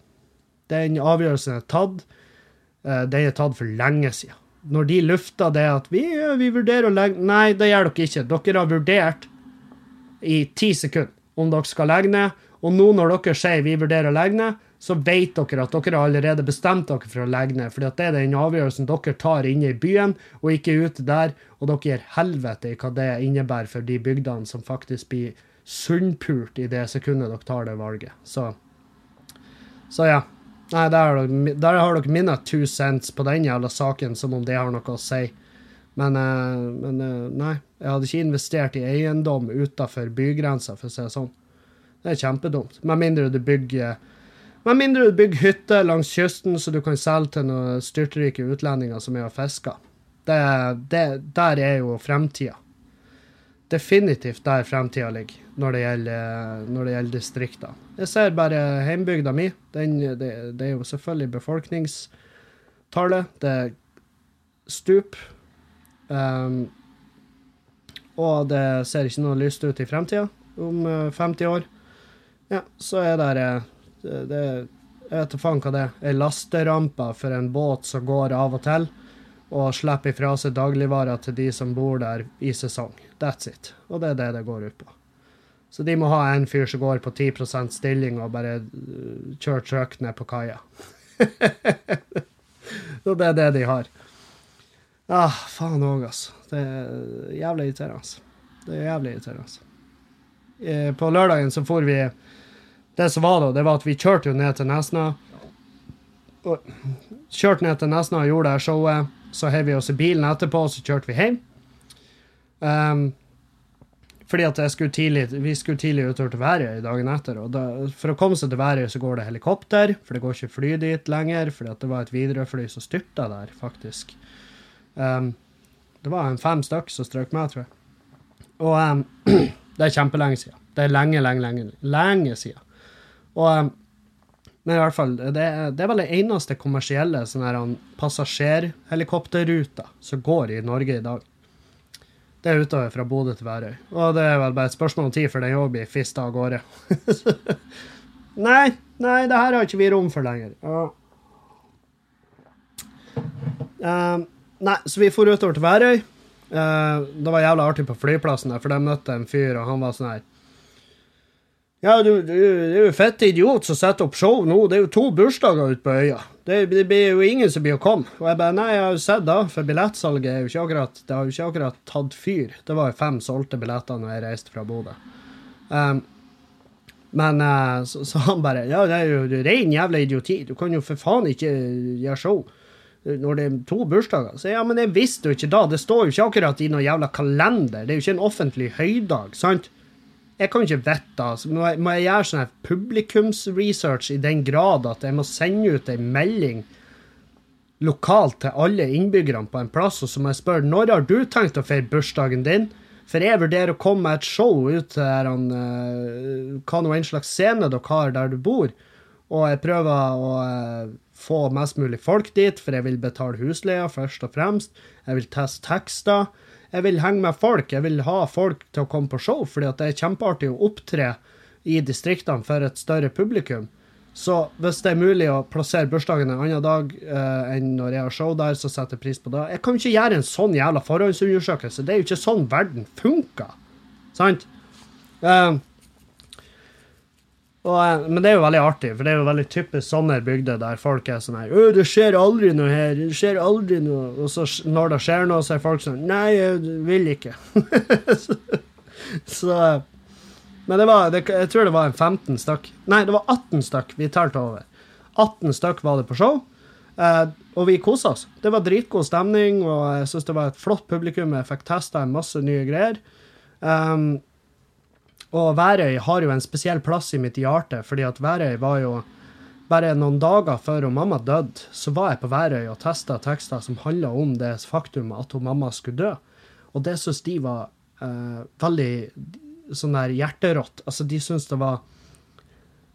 Den avgjørelsen er tatt. Uh, den er tatt for lenge siden. Når de lufta det at vi, vi vurderer å legge Nei, det gjør dere ikke. Dere har vurdert i ti sekunder om dere skal legge ned. Og nå når dere sier vi vurderer å legge ned, så vet dere at dere har allerede bestemt dere for å legge ned. For det er den avgjørelsen dere tar inne i byen, og ikke ute der. Og dere gir helvete i hva det innebærer for de bygdene som faktisk blir sunnpult i det sekundet dere tar det valget. Så, så ja. Nei, der har, dere, der har dere mine two cents på den jævla saken, som om det har noe å si. Men, uh, men uh, nei, jeg hadde ikke investert i eiendom utafor bygrensa, for å si det sånn. Det er kjempedumt. Med mindre du bygger med mindre du bygger hytte langs kysten så du kan selge til noen styrtrike utlendinger som er og fisker. Der er jo fremtida. Definitivt der fremtida ligger når det gjelder, gjelder distrikter. Jeg ser bare heimbygda mi. Den, det, det, er jo selvfølgelig befolkningstallet. Det er stup. Um, og det ser ikke noe lyst ut i fremtida om 50 år. Ja, så er det det, Jeg vet da faen hva det er. Ei lasterampe for en båt som går av og til, og slipper ifra seg dagligvarer til de som bor der i sesong. That's it. Og det er det det går ut på. Så de må ha en fyr som går på 10 stilling og bare uh, kjører truck ned på kaia. Så det er det de har. Ah, faen òg, altså. Det er jævlig irriterende. Det er jævlig irriterende. Eh, på lørdagen så får vi det som var da, det var at vi kjørte jo ned til Nesna. Kjørte ned til Nesna og gjorde det showet. Så heiv vi oss i bilen etterpå, og så kjørte vi hjem. Um, fordi at skulle tidlig, vi skulle tidlig utover til Værøy dagen etter. og da, For å komme seg til Værøy så går det helikopter, for det går ikke fly dit lenger. fordi at det var et Widerøe-fly som styrta der, faktisk. Um, det var en fem stykk som strøk meg, tror jeg. Og um, det er kjempelenge siden. Det er lenge, lenge, lenge, lenge siden. Og, um, men i hvert fall, det, det er vel det eneste kommersielle sånn passasjerhelikopterruta som går i Norge i dag. Det er utover fra Bodø til Værøy. Og det er vel bare et spørsmål om tid før den òg blir fista av gårde. nei, nei, det her har ikke vi rom for lenger. Ja. uh, nei, så vi for utover til Værøy. Uh, det var jævla artig på flyplassen, der, for de møtte en fyr, og han var sånn her ja, du, du, du er jo fett idiot som setter opp show nå. Det er jo to bursdager ute på øya. Det, det, blir jo ingen som blir å komme. Og jeg bare Nei, jeg har jo sett da, for billettsalget er jo ikke akkurat Det har jo ikke akkurat tatt fyr. Det var jo fem solgte billetter når jeg reiste fra Bodø. Um, men uh, så, så, han bare Ja, det er jo ren jævla idioti. Du kan jo for faen ikke gjøre show når det er to bursdager. Så ja, men jeg visste jo ikke da. Det står jo ikke akkurat i noen jævla kalender. Det er jo ikke en offentlig høydag, sant? Jeg kan ikke vite. Altså. Må, jeg, må jeg gjøre sånn publikumsresearch i den grad at jeg må sende ut en melding lokalt til alle innbyggerne på en plass, og så må jeg spørre når har du tenkt å feire bursdagen din? For jeg vurderer å komme med et show ut til der han, uh, hva nå enn slags scene dere har der du bor, og jeg prøver å uh, få mest mulig folk dit, for jeg vil betale husleia først og fremst. Jeg vil teste tekster. Jeg vil henge med folk. Jeg vil ha folk til å komme på show, fordi det er kjempeartig å opptre i distriktene for et større publikum. Så hvis det er mulig å plassere bursdagen en annen dag eh, enn når jeg har show der, så setter jeg pris på det. Jeg kan ikke gjøre en sånn jævla forhåndsundersøkelse. Det er jo ikke sånn verden funker. Sant? Eh, og, eh, men det er jo veldig artig, for det er jo veldig typisk sånne bygder der folk er sånn her 'Å, det skjer aldri noe her. Det skjer aldri noe.' Og så når det skjer noe, så er folk sånn 'Nei, jeg vil ikke'. så, men det var, det, jeg tror det var en 15 stykk. Nei, det var 18 stykk vi talte over. 18 stykk var det på show, eh, og vi kosa oss. Det var dritgod stemning, og jeg syns det var et flott publikum. Jeg fikk testa en masse nye greier. Um, og Værøy har jo en spesiell plass i mitt hjerte, fordi at Værøy var jo bare noen dager før mamma døde, så var jeg på Værøy og testa tekster som handla om det faktum at hun mamma skulle dø. Og det syns de var uh, veldig sånn der hjerterått. Altså, de syns det var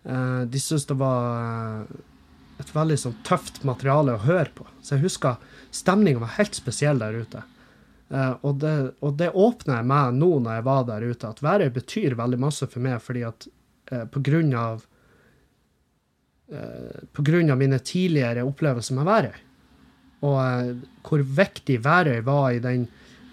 uh, De syns det var uh, et veldig sånn tøft materiale å høre på. Så jeg husker stemninga var helt spesiell der ute. Uh, og, det, og det åpner jeg meg nå når jeg var der ute, at Værøy betyr veldig masse for meg fordi at uh, på grunn av uh, På grunn av mine tidligere opplevelser med Værøy, og hvor viktig Værøy var i den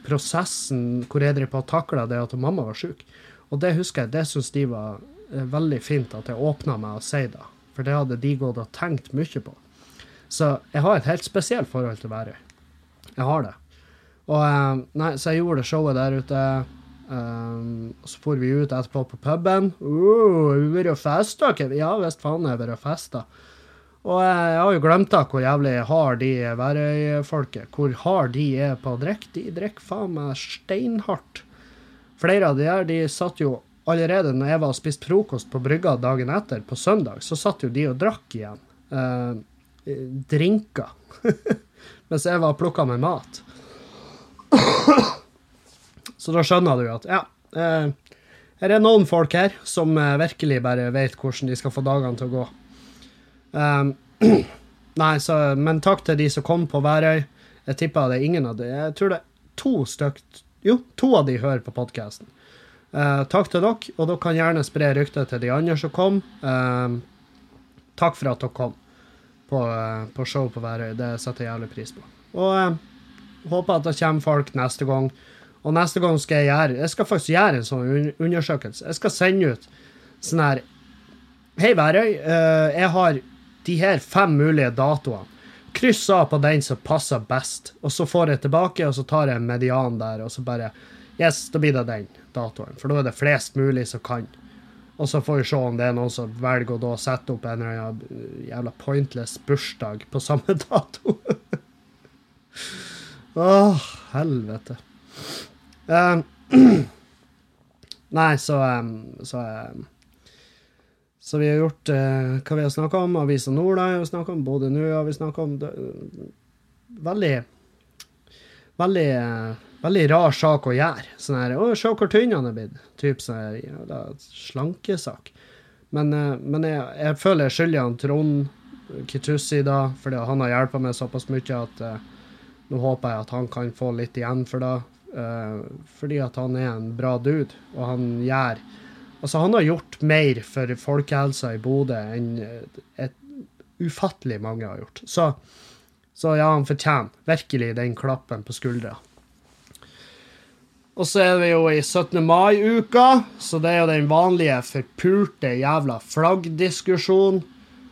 prosessen hvor jeg drev på og takla det at mamma var sjuk. Og det husker jeg, det syns de var veldig fint at jeg åpna meg og si det. For det hadde de gått og tenkt mye på. Så jeg har et helt spesielt forhold til Værøy. Jeg har det. Og eh, nei, Så jeg gjorde showet der ute. Um, så for vi ut etterpå på puben. Uh, vi vært og festa? Ja visst faen har vært festa. Og jeg har jo glemt da hvor jævlig hard de Værøy-folket Hvor hard de er på å drikke. De drikker faen meg steinhardt. Flere av de her, de satt jo allerede når jeg var og spiste frokost på brygga dagen etter, på søndag, så satt jo de og drakk igjen. Uh, drinker. Mens jeg var og plukka med mat. Så da skjønner du at ja, eh, her er noen folk her som eh, virkelig bare vet hvordan de skal få dagene til å gå. Um, nei, så, men takk til de som kom på Værøy. Jeg tipper det er ingen av de. Jeg tror det er to stykker, Jo, to av de hører på podkasten. Uh, takk til dere, og dere kan gjerne spre ryktet til de andre som kom. Uh, takk for at dere kom på, uh, på show på Værøy. Det setter jeg jævlig pris på. Og Håper at det kommer folk neste gang. Og neste gang skal jeg gjøre Jeg skal faktisk gjøre en sånn undersøkelse. Jeg skal sende ut sånn her Hei, Værøy. Uh, jeg har de her fem mulige datoene. Kryss av på den som passer best. Og så får jeg tilbake, og så tar jeg en median der, og så bare Yes, da blir det den datoen. For da er det flest mulig som kan. Og så får vi se om det er noen som velger å da sette opp en eller annen jævla pointless bursdag på samme dato. Åh, helvete. Um, nei, så um, Så, um, så vi har gjort uh, hva vi har snakka om. Avisa Nordland har vi snakka om. Bodø nå har vi snakka om. Det, veldig Veldig uh, Veldig rar sak å gjøre. Sånn her Å, se hvor tynn han er blitt. Typ sånn her ja, slankesak. Men, men jeg, jeg, føler jeg skylder han Trond Kitussi da, fordi han har hjulpet meg såpass mye at nå håper jeg at han kan få litt igjen for det, uh, fordi at han er en bra dude, og han gjør Altså, han har gjort mer for folkehelsa i Bodø enn et ufattelig mange har gjort. Så, så ja, han fortjener virkelig den klappen på skuldra. Og så er vi jo i 17. mai-uka, så det er jo den vanlige forpulte jævla flaggdiskusjonen.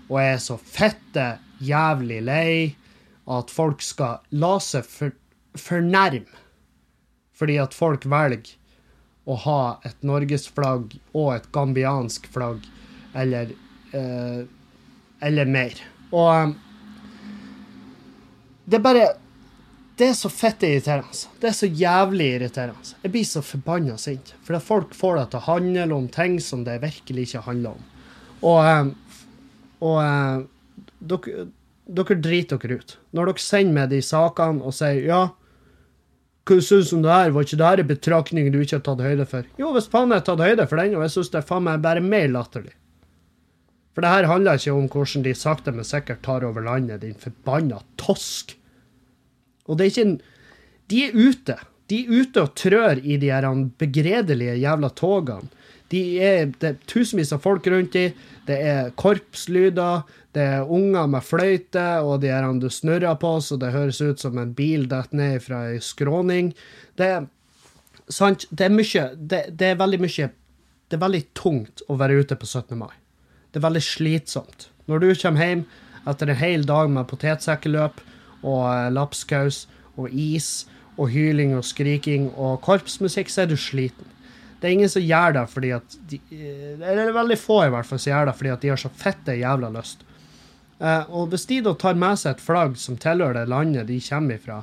Og jeg er så fette jævlig lei at folk skal la seg for, fornærme fordi at folk velger å ha et norgesflagg og et gambiansk flagg, eller eh, Eller mer. Og um, det er bare Det er så fett irriterende. Det er så jævlig irriterende. Jeg blir så forbanna sint. Fordi folk får det til å handle om ting som det virkelig ikke handler om. Og, um, og um, dere dere driter dere ut. Når dere sender meg de sakene og sier ja, hva du om det her? Var ikke det her en betraktning du ikke har tatt høyde for? Jo, hvis faen jeg har tatt høyde for den, og jeg syns det er faen meg bare mer latterlig. For det her handler ikke om hvordan de sakte, men sikkert tar over landet, din forbanna tosk. Og det er ikke en De er ute. De er ute og trør i de her begredelige jævla togene. De er, det er tusenvis av folk rundt dem. Det er korpslyder. Det er unger med fløyte, og de her du snurrer på så det høres ut som en bil detter ned fra ei skråning. Det er sant. Det er mye det, det, er veldig mye Det er veldig tungt å være ute på 17. mai. Det er veldig slitsomt. Når du kommer hjem etter en hel dag med potetsekkeløp og eh, lapskaus og is og hyling og skriking og korpsmusikk, så er du sliten. Det er ingen som gjør det fordi at de, eh, Eller veldig få i hvert fall som gjør det fordi at de har så fette jævla lyst. Uh, og hvis de da tar med seg et flagg som tilhører det landet de kommer ifra,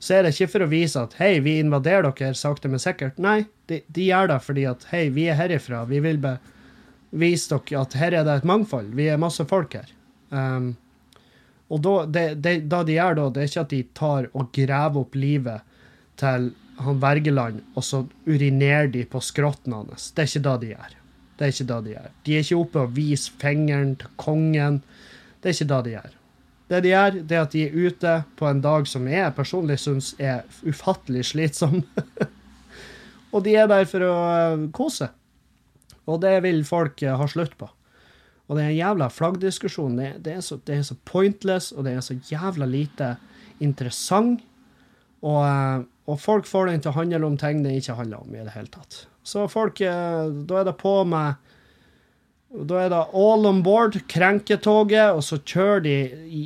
så er det ikke for å vise at hei, vi invaderer dere sakte, men sikkert. Nei, de, de gjør det fordi at hei, vi er herifra. Vi vil vise dere at her er det et mangfold. Vi er masse folk her. Um, og da, det, det, da de gjør da, det er ikke at de tar og graver opp livet til han Wergeland, og så urinerer de på skrotten hans. Det er ikke det de gjør. Det er ikke det de gjør. De er ikke oppe og viser fingeren til kongen. Det er ikke det de gjør. Det de gjør, det er at de er ute på en dag som jeg personlig syns er ufattelig slitsom. og de er der for å eh, kose. Og det vil folk eh, ha slutt på. Og det er en jævla flaggdiskusjon. Det, det, er så, det, er så, pointless, og det er så jævla lite interessant. Og, eh, og, folk får den til å handle om ting det ikke handler om i det hele tatt. Så folk Da er det på med da er det all on board, krenketoget, og så kjører de i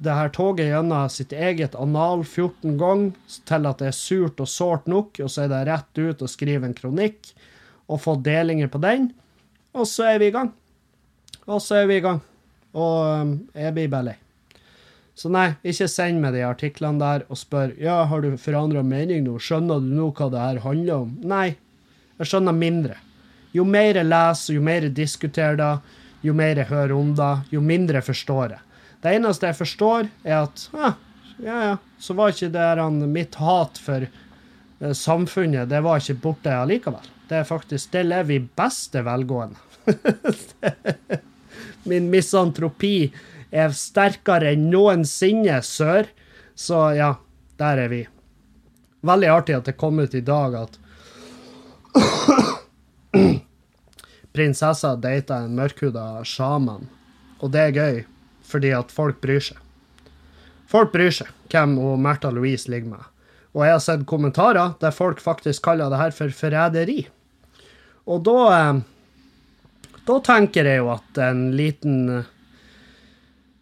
det her toget gjennom sitt eget anal 14 ganger til at det er surt og sårt nok, og så er det rett ut og skrive en kronikk og få delinger på den, og så er vi i gang. Og så er vi i gang. Og um, jeg blir bare lei. Så nei, ikke send meg de artiklene der og spør ja, har du forandra mening nå, skjønner du nå hva det her handler om? Nei, jeg skjønner mindre. Jo mer jeg leser, jo mer jeg diskuterer det, jo mer jeg hører om det, jo mindre jeg forstår jeg. Det eneste jeg forstår, er at ah, ja, ja, så var ikke det her, mitt hat for eh, samfunnet det var ikke borte allikevel. Det er faktisk, det lever i beste velgående. Min misantropi er sterkere enn noensinne, sør. Så ja, der er vi. Veldig artig at det kom ut i dag at prinsessa data en mørkhuda sjaman. Og det er gøy, fordi at folk bryr seg. Folk bryr seg hvem hun Märtha Louise ligger med. Og jeg har sett kommentarer der folk faktisk kaller det her for forræderi. Og da eh, Da tenker jeg jo at en liten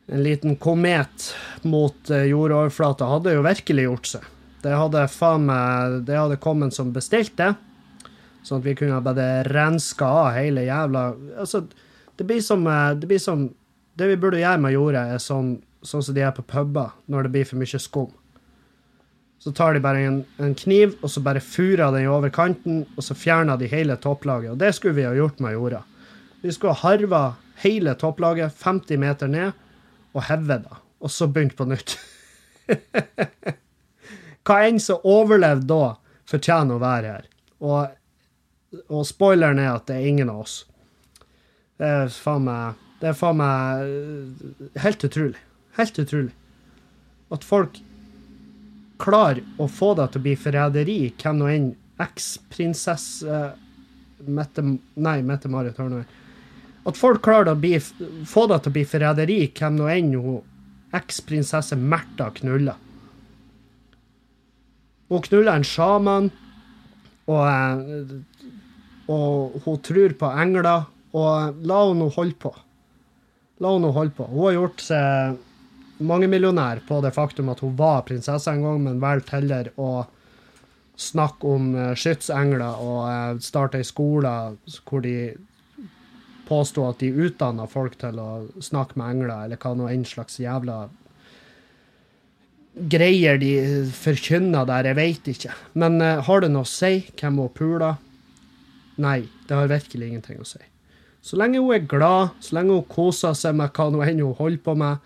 en liten komet mot eh, jordoverflata hadde jo virkelig gjort seg. Det hadde faen meg Det hadde kommet som bestilt, det. Sånn at vi kunne bare renska av hele jævla Altså, det blir som eh, Det, blir som, det vi burde gjøre med jorda, er sånn, sånn som de er på puber når det blir for mye skum. Så tar de bare en, en kniv, og så bare furer den over kanten, og så fjerner de hele topplaget. Og det skulle vi ha gjort med jorda. Vi skulle ha harva hele topplaget 50 meter ned, og hevet det. Og så begynt på nytt. Hva enn som overlevde da, fortjener å være her. Og og spoileren er at det er ingen av oss. Det er faen meg Det er faen meg eh, helt utrolig. Helt utrolig. At folk klarer å få deg til å bli forræderi, hvem nå enn eksprinsesse Mette Nei, Mette-Marit, hør nå At folk klarer å bli, få deg til å bli forræderi, hvem nå enn eksprinsesse Märtha knuller. Hun knuller en sjaman, og eh, og hun tror på engler. Og la henne holde på. La henne holde på. Hun har gjort seg mangemillionær på det faktum at hun var prinsesse en gang, men valgte heller å snakke om uh, skytsengler og uh, starte ei skole hvor de påsto at de utdanna folk til å snakke med engler, eller hva nå enn slags jævla greier de forkynner der, jeg veit ikke. Men uh, har det noe å si hvem hun puler? Nei, det har virkelig ingenting å si. Så lenge hun er glad, så lenge hun koser seg med hva nå enn hun holder på med,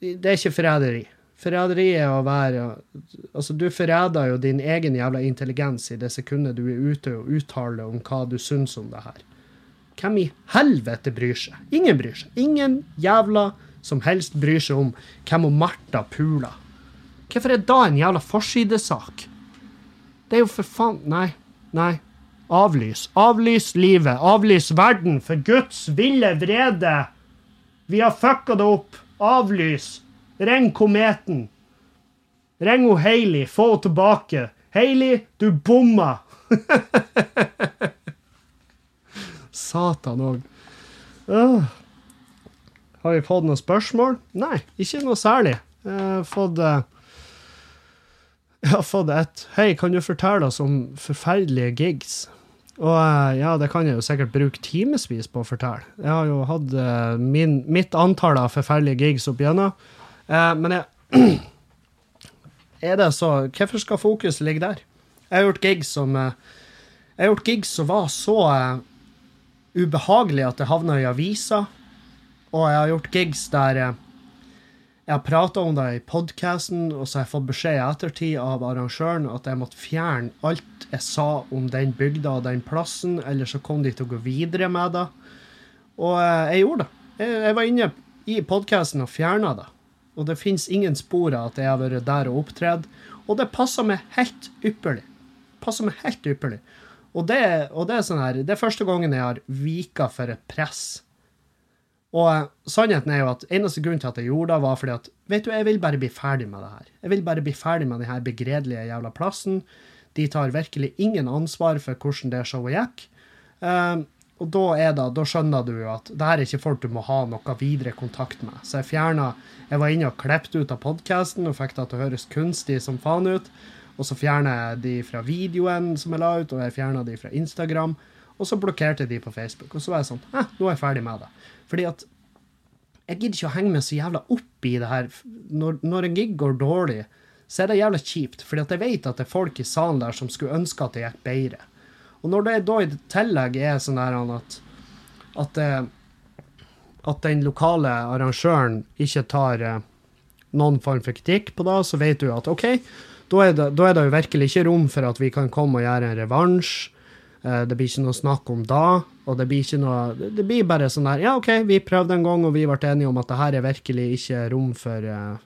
det er ikke forræderi. Forræderi er å være Altså, du forræder jo din egen jævla intelligens i det sekundet du er ute og uttaler om hva du syns om det her. Hvem i helvete bryr seg? Ingen bryr seg. Ingen jævla som helst bryr seg om hvem og Martha puler. Hvorfor er da en jævla forsidesak? Det er jo for faen Nei. Nei. Avlys. Avlys livet. Avlys verden, for Guds ville vrede. Vi har fucka det opp. Avlys. Ring kometen. Ring Hailey. Få henne tilbake. Hailey, du bomma. Satan òg. Har vi fått noen spørsmål? Nei, ikke noe særlig. Jeg har fått eh, Jeg har fått et. Hei, kan du fortelle oss om forferdelige gigs? Og eh, ja, det kan jeg jo sikkert bruke timevis på å fortelle. Jeg har jo hatt eh, min, mitt antall av forferdelige gigs opp igjennom. men jeg Er det så Hvorfor skal fokuset ligge der? Jeg har gjort gigs som Jeg har gjort gigs som var så ubehagelig at det havna i avisa. Og jeg har gjort gigs der jeg har prata om det i podkasten, og så har jeg fått beskjed i ettertid av arrangøren at jeg måtte fjerne alt jeg sa om den bygda og den plassen, eller så kom de til å gå videre med det. Og eh, jeg gjorde det. Jeg, jeg var inne i podkasten og fjerna det. Og det fins ingen spor av at jeg har vært der og opptredd. Og det passer meg helt ypperlig. Passer meg helt ypperlig. Og det, og det, er sånn her, det er første gangen jeg har vika for et press og uh, sannheten er jo at eneste grunn til at jeg gjorde det, var fordi at vet du, jeg vil bare bli ferdig med det her. Jeg vil bare bli ferdig med denne begredelige jævla plassen. De tar virkelig ingen ansvar for hvordan det showet gikk. Um, og da, det, da skjønner du jo at det her er ikke folk du må ha noe videre kontakt med. Så jeg fjerna Jeg var inne og klippet ut av podkasten og fikk det til å høres kunstig som faen ut. Og så fjerna jeg de fra videoen som jeg la ut, og jeg fjerna de fra Instagram. Og så blokkerte jeg de på Facebook. Og så var jeg sånn eh, nå er jeg ferdig med det. Fordi at jeg gidder ikke å henge meg så jævla opp i det her. Når, når en gig går dårlig, så er det jævla kjipt. Fordi at jeg vet at det er folk i salen der som skulle ønske at det gikk bedre. Og når det da i tillegg er sånn her at, at, at den lokale arrangøren ikke tar eh, noen form for kritikk på det, så vet du at OK, da er, det, da er det jo virkelig ikke rom for at vi kan komme og gjøre en revansj. Eh, det blir ikke noe snakk om da. Og det blir ikke noe Det blir bare sånn der Ja, OK, vi prøvde en gang, og vi ble enige om at det her er virkelig ikke rom for uh,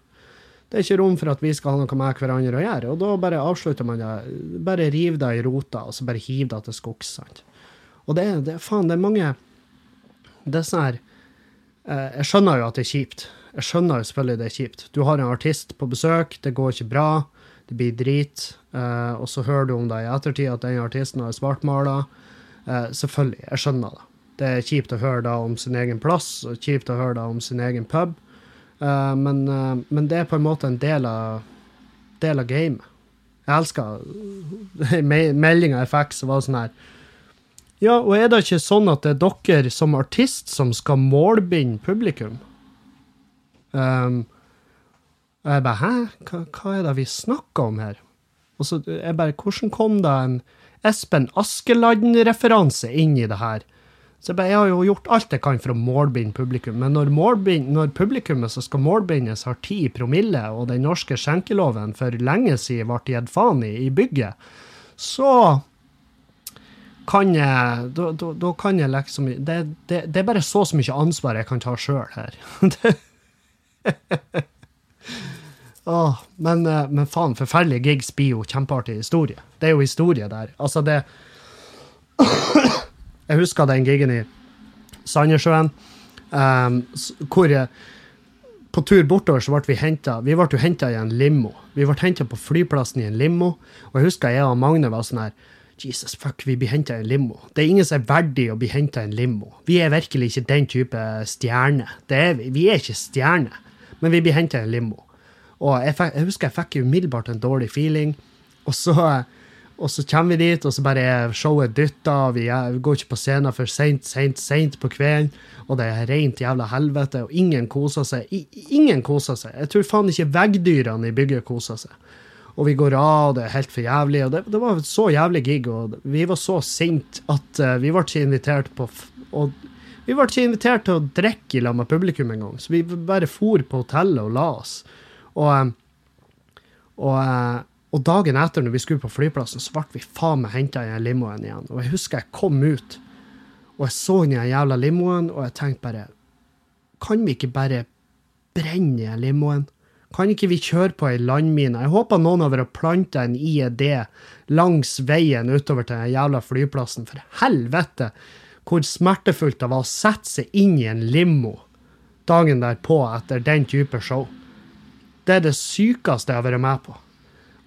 Det er ikke rom for at vi skal ha noe med hverandre å gjøre. Og da bare avslutter man det. Bare riv det i rota, og så bare hiv det til skogs. sant? Og det, det faen, det er mange Det er sånn her uh, Jeg skjønner jo at det er kjipt. Jeg skjønner jo selvfølgelig det er kjipt. Du har en artist på besøk, det går ikke bra, det blir drit, uh, og så hører du om det i ettertid at den artisten har svartmala. Uh, selvfølgelig, jeg skjønner det. Det er kjipt å høre da om sin egen plass, og kjipt å høre da om sin egen pub, uh, men, uh, men, det er på en måte en del av, del av gamet. Jeg elsker meldinga jeg fikk, som var sånn her Ja, og er det ikke sånn at det er dere som artist som skal målbinde publikum? Um, og jeg bare Hæ, hva, hva er det vi snakker om her? Og så jeg bare Hvordan kom det en Espen Askeland-referanse inn i det her. Så jeg, bare, jeg har jo gjort alt jeg kan for å målbinde publikum, men når, målbind, når publikummet som skal målbindes, har ti promille, og den norske skjenkeloven for lenge siden ble gitt faen i i bygget, så kan jeg da, da, da, kan jeg liksom det, det, det, er bare så mye ansvar jeg kan ta sjøl her. Åh, men, eh, men, faen, forferdelige gigs blir jo kjempeartig historie. Det er jo historie der. Altså, det Jeg husker den gigen i Sandnessjøen, um, hvor jeg, på tur bortover så ble vi henta Vi ble jo henta i en limo. Vi ble henta på flyplassen i en limo, og jeg husker jeg og Magne var sånn her Jesus fuck, vi blir henta i en limo. Det er ingen som er verdig å bli henta i en limo. Vi er virkelig ikke den type stjerne. Er, vi er ikke stjerne, men vi blir henta i en limo. Og jeg, fikk, jeg husker jeg fikk umiddelbart en dårlig feeling. Og så, og så kommer vi dit, og så bare er showet dytta. Vi, vi går ikke på scenen før seint, seint, seint på kvelden. Og det er rent jævla helvete, og ingen koser seg. I, ingen koser seg. Jeg tror faen ikke veggdyrene i bygget koser seg. Og vi går av, og det er helt for jævlig. Og det, det var så jævlig gig, og vi var så sinte at uh, vi ble ikke invitert på og vi ble ikke invitert til å drikke i lag med publikum engang, så vi bare for på hotellet og la oss. Og, Og, eh, og dagen etter, når vi skulle på flyplassen, så ble vi faen meg henta i den limoen igjen. Og jeg husker jeg kom ut, og jeg så den jævla limoen, og jeg tenkte bare Kan vi ikke bare brenne den limoen? Kan ikke vi kjøre på ei landmine? Jeg håper noen har planta en IED langs veien utover til den jævla flyplassen. For helvete hvor smertefullt det var å sette seg inn i en limo dagen derpå etter den type show. Det er det sykeste jeg har vært med på.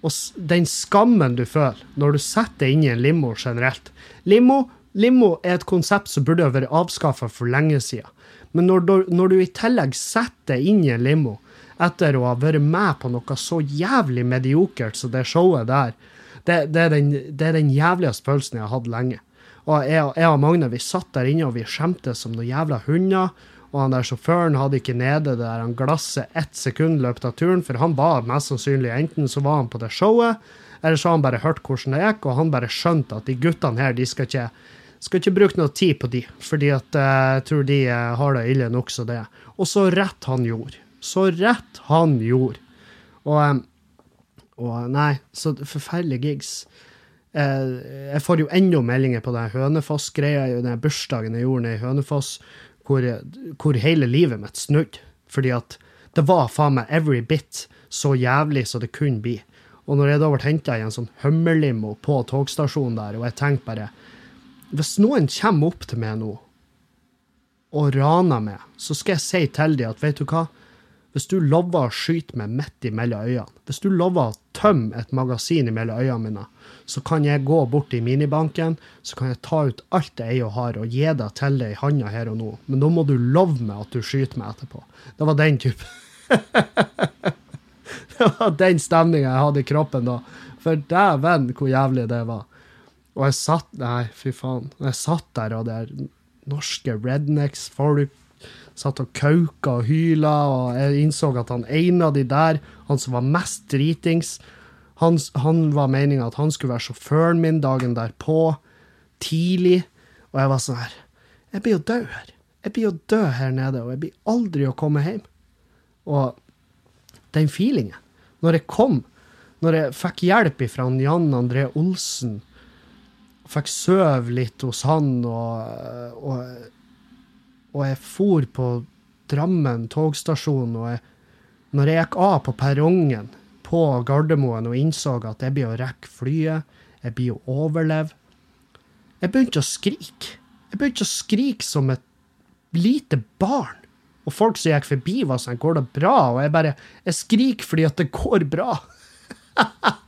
Og den skammen du føler når du setter deg inn i en limo generelt. Limo, limo er et konsept som burde vært avskaffa for lenge siden. Men når du, når du i tillegg setter deg inn i en limo etter å ha vært med på noe så jævlig mediokert som det showet der, det, det, er den, det er den jævligste følelsen jeg har hatt lenge. Og jeg, jeg og Magne vi satt der inne og vi skjemtes som noen jævla hunder. Og han der sjåføren hadde ikke nede det der han glasset ett sekund i løpet av turen, for han var mest sannsynlig enten så var han på det showet, eller så har han bare hørt hvordan det gikk, og han bare skjønte at de guttene her, de skal ikke, skal ikke bruke noe tid på de, fordi at uh, jeg tror de uh, har det ille nok som det. Og så rett han gjorde. Så rett han gjorde. Og, um, og nei, så forferdelige gigs. Eh, jeg får jo enda meldinger på den Hønefoss-greia, den bursdagen jeg gjorde nede i Hønefoss, hvor, hvor, hele livet mitt snudde. Fordi at det var faen meg every bit så jævlig som det kunne bli. Og når jeg da ble henta i en sånn hummerlimo på togstasjonen der, og jeg tenkte bare Hvis noen kommer opp til meg nå og raner meg, så skal jeg si til dem at vet du hva, hvis du lover å skyte meg midt imellom øynene, hvis du lover å tømme et magasin imellom øynene mine, så kan jeg gå bort i minibanken, så kan jeg ta ut alt jeg eier og har, og gi det til deg i handa her og nå. Men da må du love meg at du skyter meg etterpå. Det var den type Det var den stemninga jeg hadde i kroppen da. For dæven, hvor jævlig det var. Og jeg satt Nei, fy faen. Jeg satt der, og der norske rednecks, folk satt og kauka og hyla, og jeg innså at han ene av de der, han som var mest dritings, han, han var meninga at han skulle være sjåføren min dagen derpå, tidlig. Og jeg var sånn her Jeg blir jo død her. Jeg blir jo død her nede, og jeg blir aldri å komme hjem. Og den feelingen, når jeg kom, når jeg fikk hjelp fra Jan André Olsen, fikk sove litt hos han, og, og, og jeg for på Drammen togstasjon, og jeg, når jeg gikk av på perrongen på Gardermoen og innså at jeg blir å rekke flyet, jeg blir å overleve. Jeg begynte å skrike. Jeg begynte å skrike som et lite barn. Og folk som gikk forbi, var sånn 'Går det bra?' Og jeg bare Jeg skriker fordi at det går bra.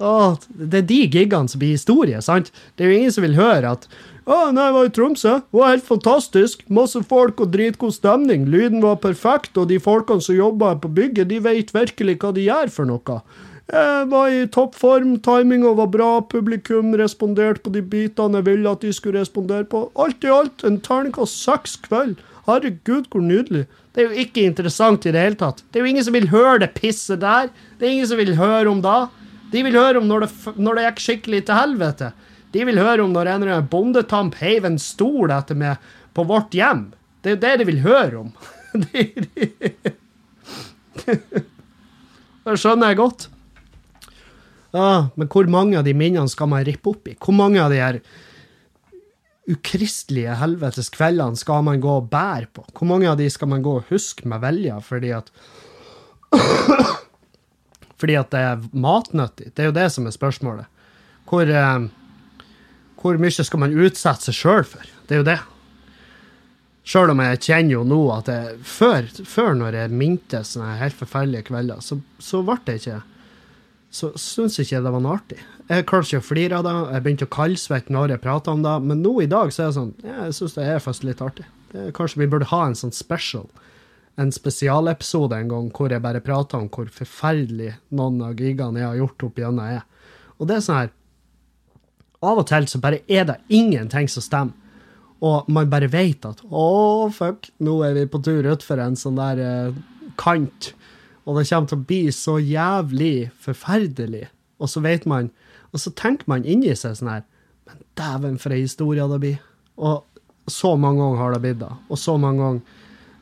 Åh, det er de gigene som blir historie, sant? Det er jo ingen som vil høre at å, nei, jeg var i Tromsø. Det var helt fantastisk. Masse folk og dritgod stemning. Lyden var perfekt, og de folkene som jobba på bygget, de vet virkelig hva de gjør for noe. Jeg var i toppform, timinga var bra, publikum responderte på de bitene jeg ville at de skulle respondere på. Alt i alt en terningkast seks kveld. Herregud, hvor nydelig. Det er jo ikke interessant i det hele tatt. Det er jo ingen som vil høre det pisset der. Det er ingen som vil høre om da. De vil høre om når det, når det gikk skikkelig til helvete. De vil høre om når en bondetamp heiv en stol etter meg på vårt hjem. Det er jo det de vil høre om. det skjønner jeg godt. Ja, men hvor mange av de minnene skal man rippe opp i? Hvor mange av de her ukristelige helvetes kveldene skal man gå og bære på? Hvor mange av de skal man gå og huske med velja fordi at Fordi at det er matnyttig? Det er jo det som er spørsmålet. Hvor eh, hvor mye skal man utsette seg sjøl for? Det er jo det. Sjøl om jeg kjenner jo nå at jeg, før, før når jeg mintes sånne helt forferdelige kvelder, så, så ble det ikke Så syns jeg ikke det var noe artig. Jeg klarte ikke å flire av det. Jeg begynte å kaldsvette når jeg prata om det. Men nå i dag så er det sånn Jeg syns det er faktisk litt artig. Det, kanskje vi burde ha en sånn special. En spesialepisode en gang hvor jeg bare prater om hvor forferdelig noen av gigene jeg har gjort opp gjennom er. Og det er sånn her av og til så bare er det ingenting som stemmer. Og man bare vet at å, fuck, nå er vi på tur utfor en sånn der eh, kant. Og det kommer til å bli så jævlig forferdelig. Og så vet man Og så tenker man inni seg sånn her Men dæven, for ei historie det blir. Og så mange ganger har det blitt det. Og så mange ganger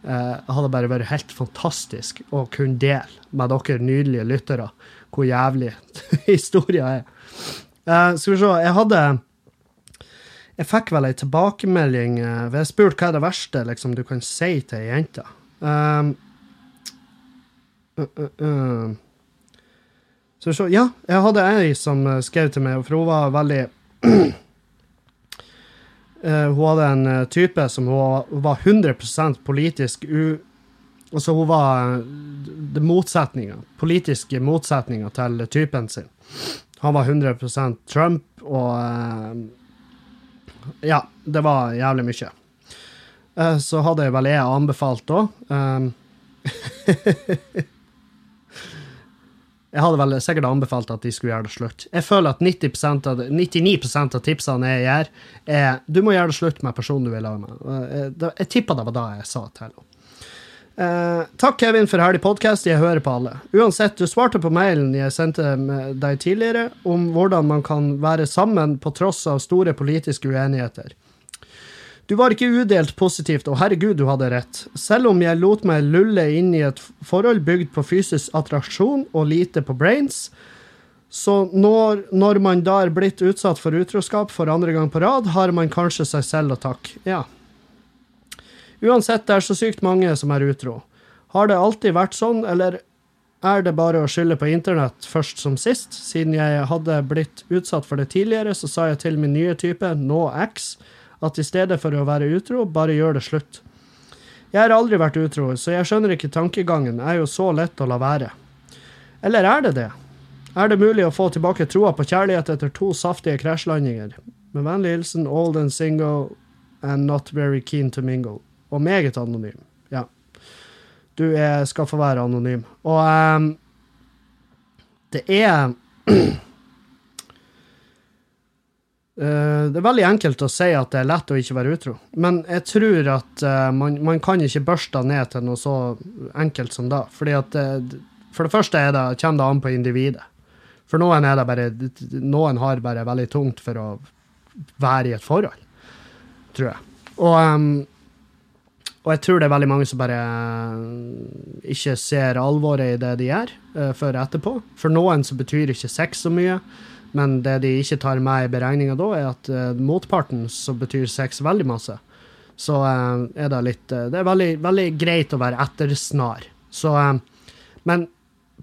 Eh, Det bare vært helt fantastisk å kunne dele med dere nydelige lyttere hvor jævlig historia er. Eh, skal vi se, jeg hadde Jeg fikk vel ei tilbakemelding uh, jeg spurte hva er det verste liksom, du kan si til ei jente. Um, uh, uh, uh. Så vi se, ja, jeg hadde ei som eh, skrev til meg, for hun var veldig uh, hun hadde en type som hun hun var 100% politisk u... Altså, hun var det motsetninga. Politiske motsetninger til typen sin. Han var 100% Trump, og eh, Ja, det var jævlig mye. Eh, så hadde jeg vel jeg anbefalt da. Um, jeg hadde vel sikkert anbefalt at de skulle gjøre det slutt. Jeg føler at 90 av, 99% av tipsene jeg gjør, er du må gjøre det slutt med personen du vil ha med. Jeg, jeg tippa det var da jeg sa til henne. Eh, takk, Kevin, for herlig podkast. Jeg hører på alle. Uansett, du svarte på mailen jeg sendte deg tidligere, om hvordan man kan være sammen på tross av store politiske uenigheter. Du var ikke udelt positivt, og herregud, du hadde rett. Selv om jeg lot meg lulle inn i et forhold bygd på fysisk attraksjon og lite på brains, så når, når man da er blitt utsatt for utroskap for andre gang på rad, har man kanskje seg selv å takke. Ja. Uansett, det er så sykt mange som er utro. Har det alltid vært sånn, eller er det bare å skylde på internett først som sist? Siden jeg hadde blitt utsatt for det tidligere, så sa jeg til min nye type, nå X, at i stedet for å være utro, bare gjør det slutt. Jeg har aldri vært utro, så jeg skjønner ikke tankegangen, er jo så lett å la være. Eller er det det? Er det mulig å få tilbake troa på kjærlighet etter to saftige krasjlandinger? Med vennlig hilsen old and single and not very keen to mingle. Og meget anonym. Ja. Du er, skal få være anonym. Og um, det er Uh, det er veldig enkelt å si at det er lett å ikke være utro, men jeg tror at uh, man, man kan ikke børste ned til noe så enkelt som da. Fordi at det, For det første er det, kommer det an på individet. For noen er det bare Noen har bare veldig tungt for å være i et forhold, tror jeg. Og, ehm, og jeg tror det er veldig mange som bare eh, ikke ser alvoret i det de gjør, uh, før etterpå. For noen så betyr ikke sex så mye. Men det de ikke tar med i beregninga da, er at uh, motparten så betyr sex veldig masse. Så uh, er det litt Det er veldig, veldig greit å være ettersnar. Så Men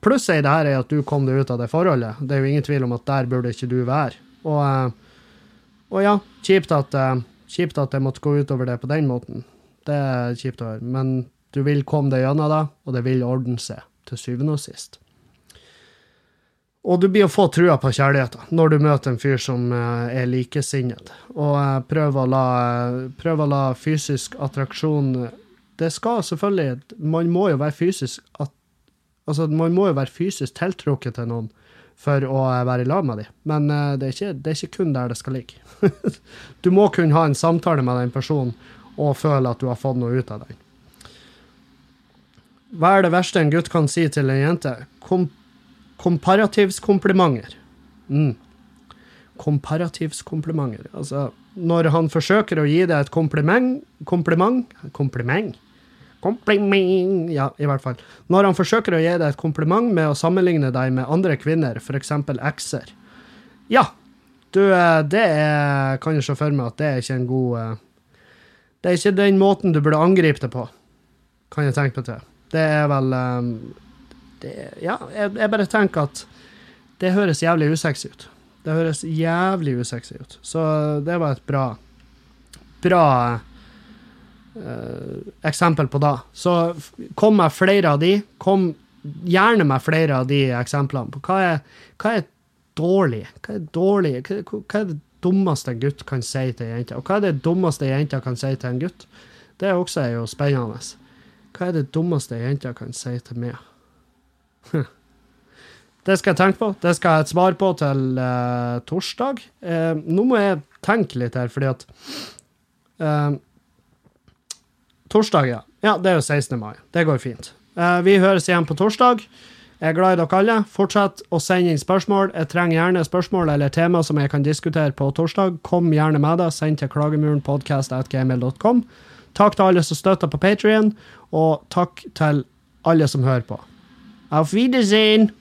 plusset i det her er at du kom deg ut av det forholdet. Det er jo ingen tvil om at der burde ikke du være. Og, og ja, kjipt at, kjipt at jeg måtte gå utover det på den måten. Det er kjipt å høre. Men du vil komme deg gjennom det, og det vil ordne seg til syvende og sist. Og du blir å få trua på kjærligheten når du møter en fyr som eh, er likesinnet. Og eh, prøv å la, prøv å la fysisk attraksjon Det skal selvfølgelig Man må jo være fysisk at, Altså, man må jo være fysisk tiltrukket til noen for å eh, være i lag med dem. Men det er, ikke, det er ikke kun der det skal ligge. du må kunne ha en samtale med den personen og føle at du har fått noe ut av den. Hva er det verste en gutt kan si til en jente? Kom Komparativskomplimenter. Mm. Komparativskomplimenter. Altså, når han forsøker å gi deg et kompliment Kompliment? Kompliment? Kompliment Ja, i hvert fall. Når han forsøker å gi deg et kompliment med å sammenligne deg med andre kvinner, f.eks. ekser. Ja, du, det er, kan jeg se for meg at det er ikke en god Det er ikke den måten du burde angripe det på, kan jeg tenke meg til. Det er vel det, Ja, jeg, jeg, bare tenker at det høres jævlig usexy ut. Det høres jævlig usexy ut. Så det var et bra Bra uh, eksempel på det. Så kom med flere av de. Kom gjerne med flere av de eksemplene på hva er, hva er dårlig. Hva er dårlig? Hva, hva er det dummeste gutt kan si til ei jente? Og hva er det dummeste ei jente kan si til en gutt? Det også er jo spennende. Hva er det dummeste ei jente kan si til meg? Det skal jeg tenke på. Det skal jeg ha et svar på til uh, torsdag. Uh, nå må jeg tenke litt her, fordi at uh, Torsdag, ja. Ja, det er jo 16. mai. Det går fint. vi høres igjen på torsdag. Jeg er glad i dere alle. Fortsett å sende inn spørsmål. Jeg trenger gjerne spørsmål eller tema som jeg kan diskutere på torsdag. Kom gjerne med det. Send til klagemurenpodkast.gmail.com. Takk til alle som støtter på Patrion, og takk til alle som hører på. Auf Wiedersehen!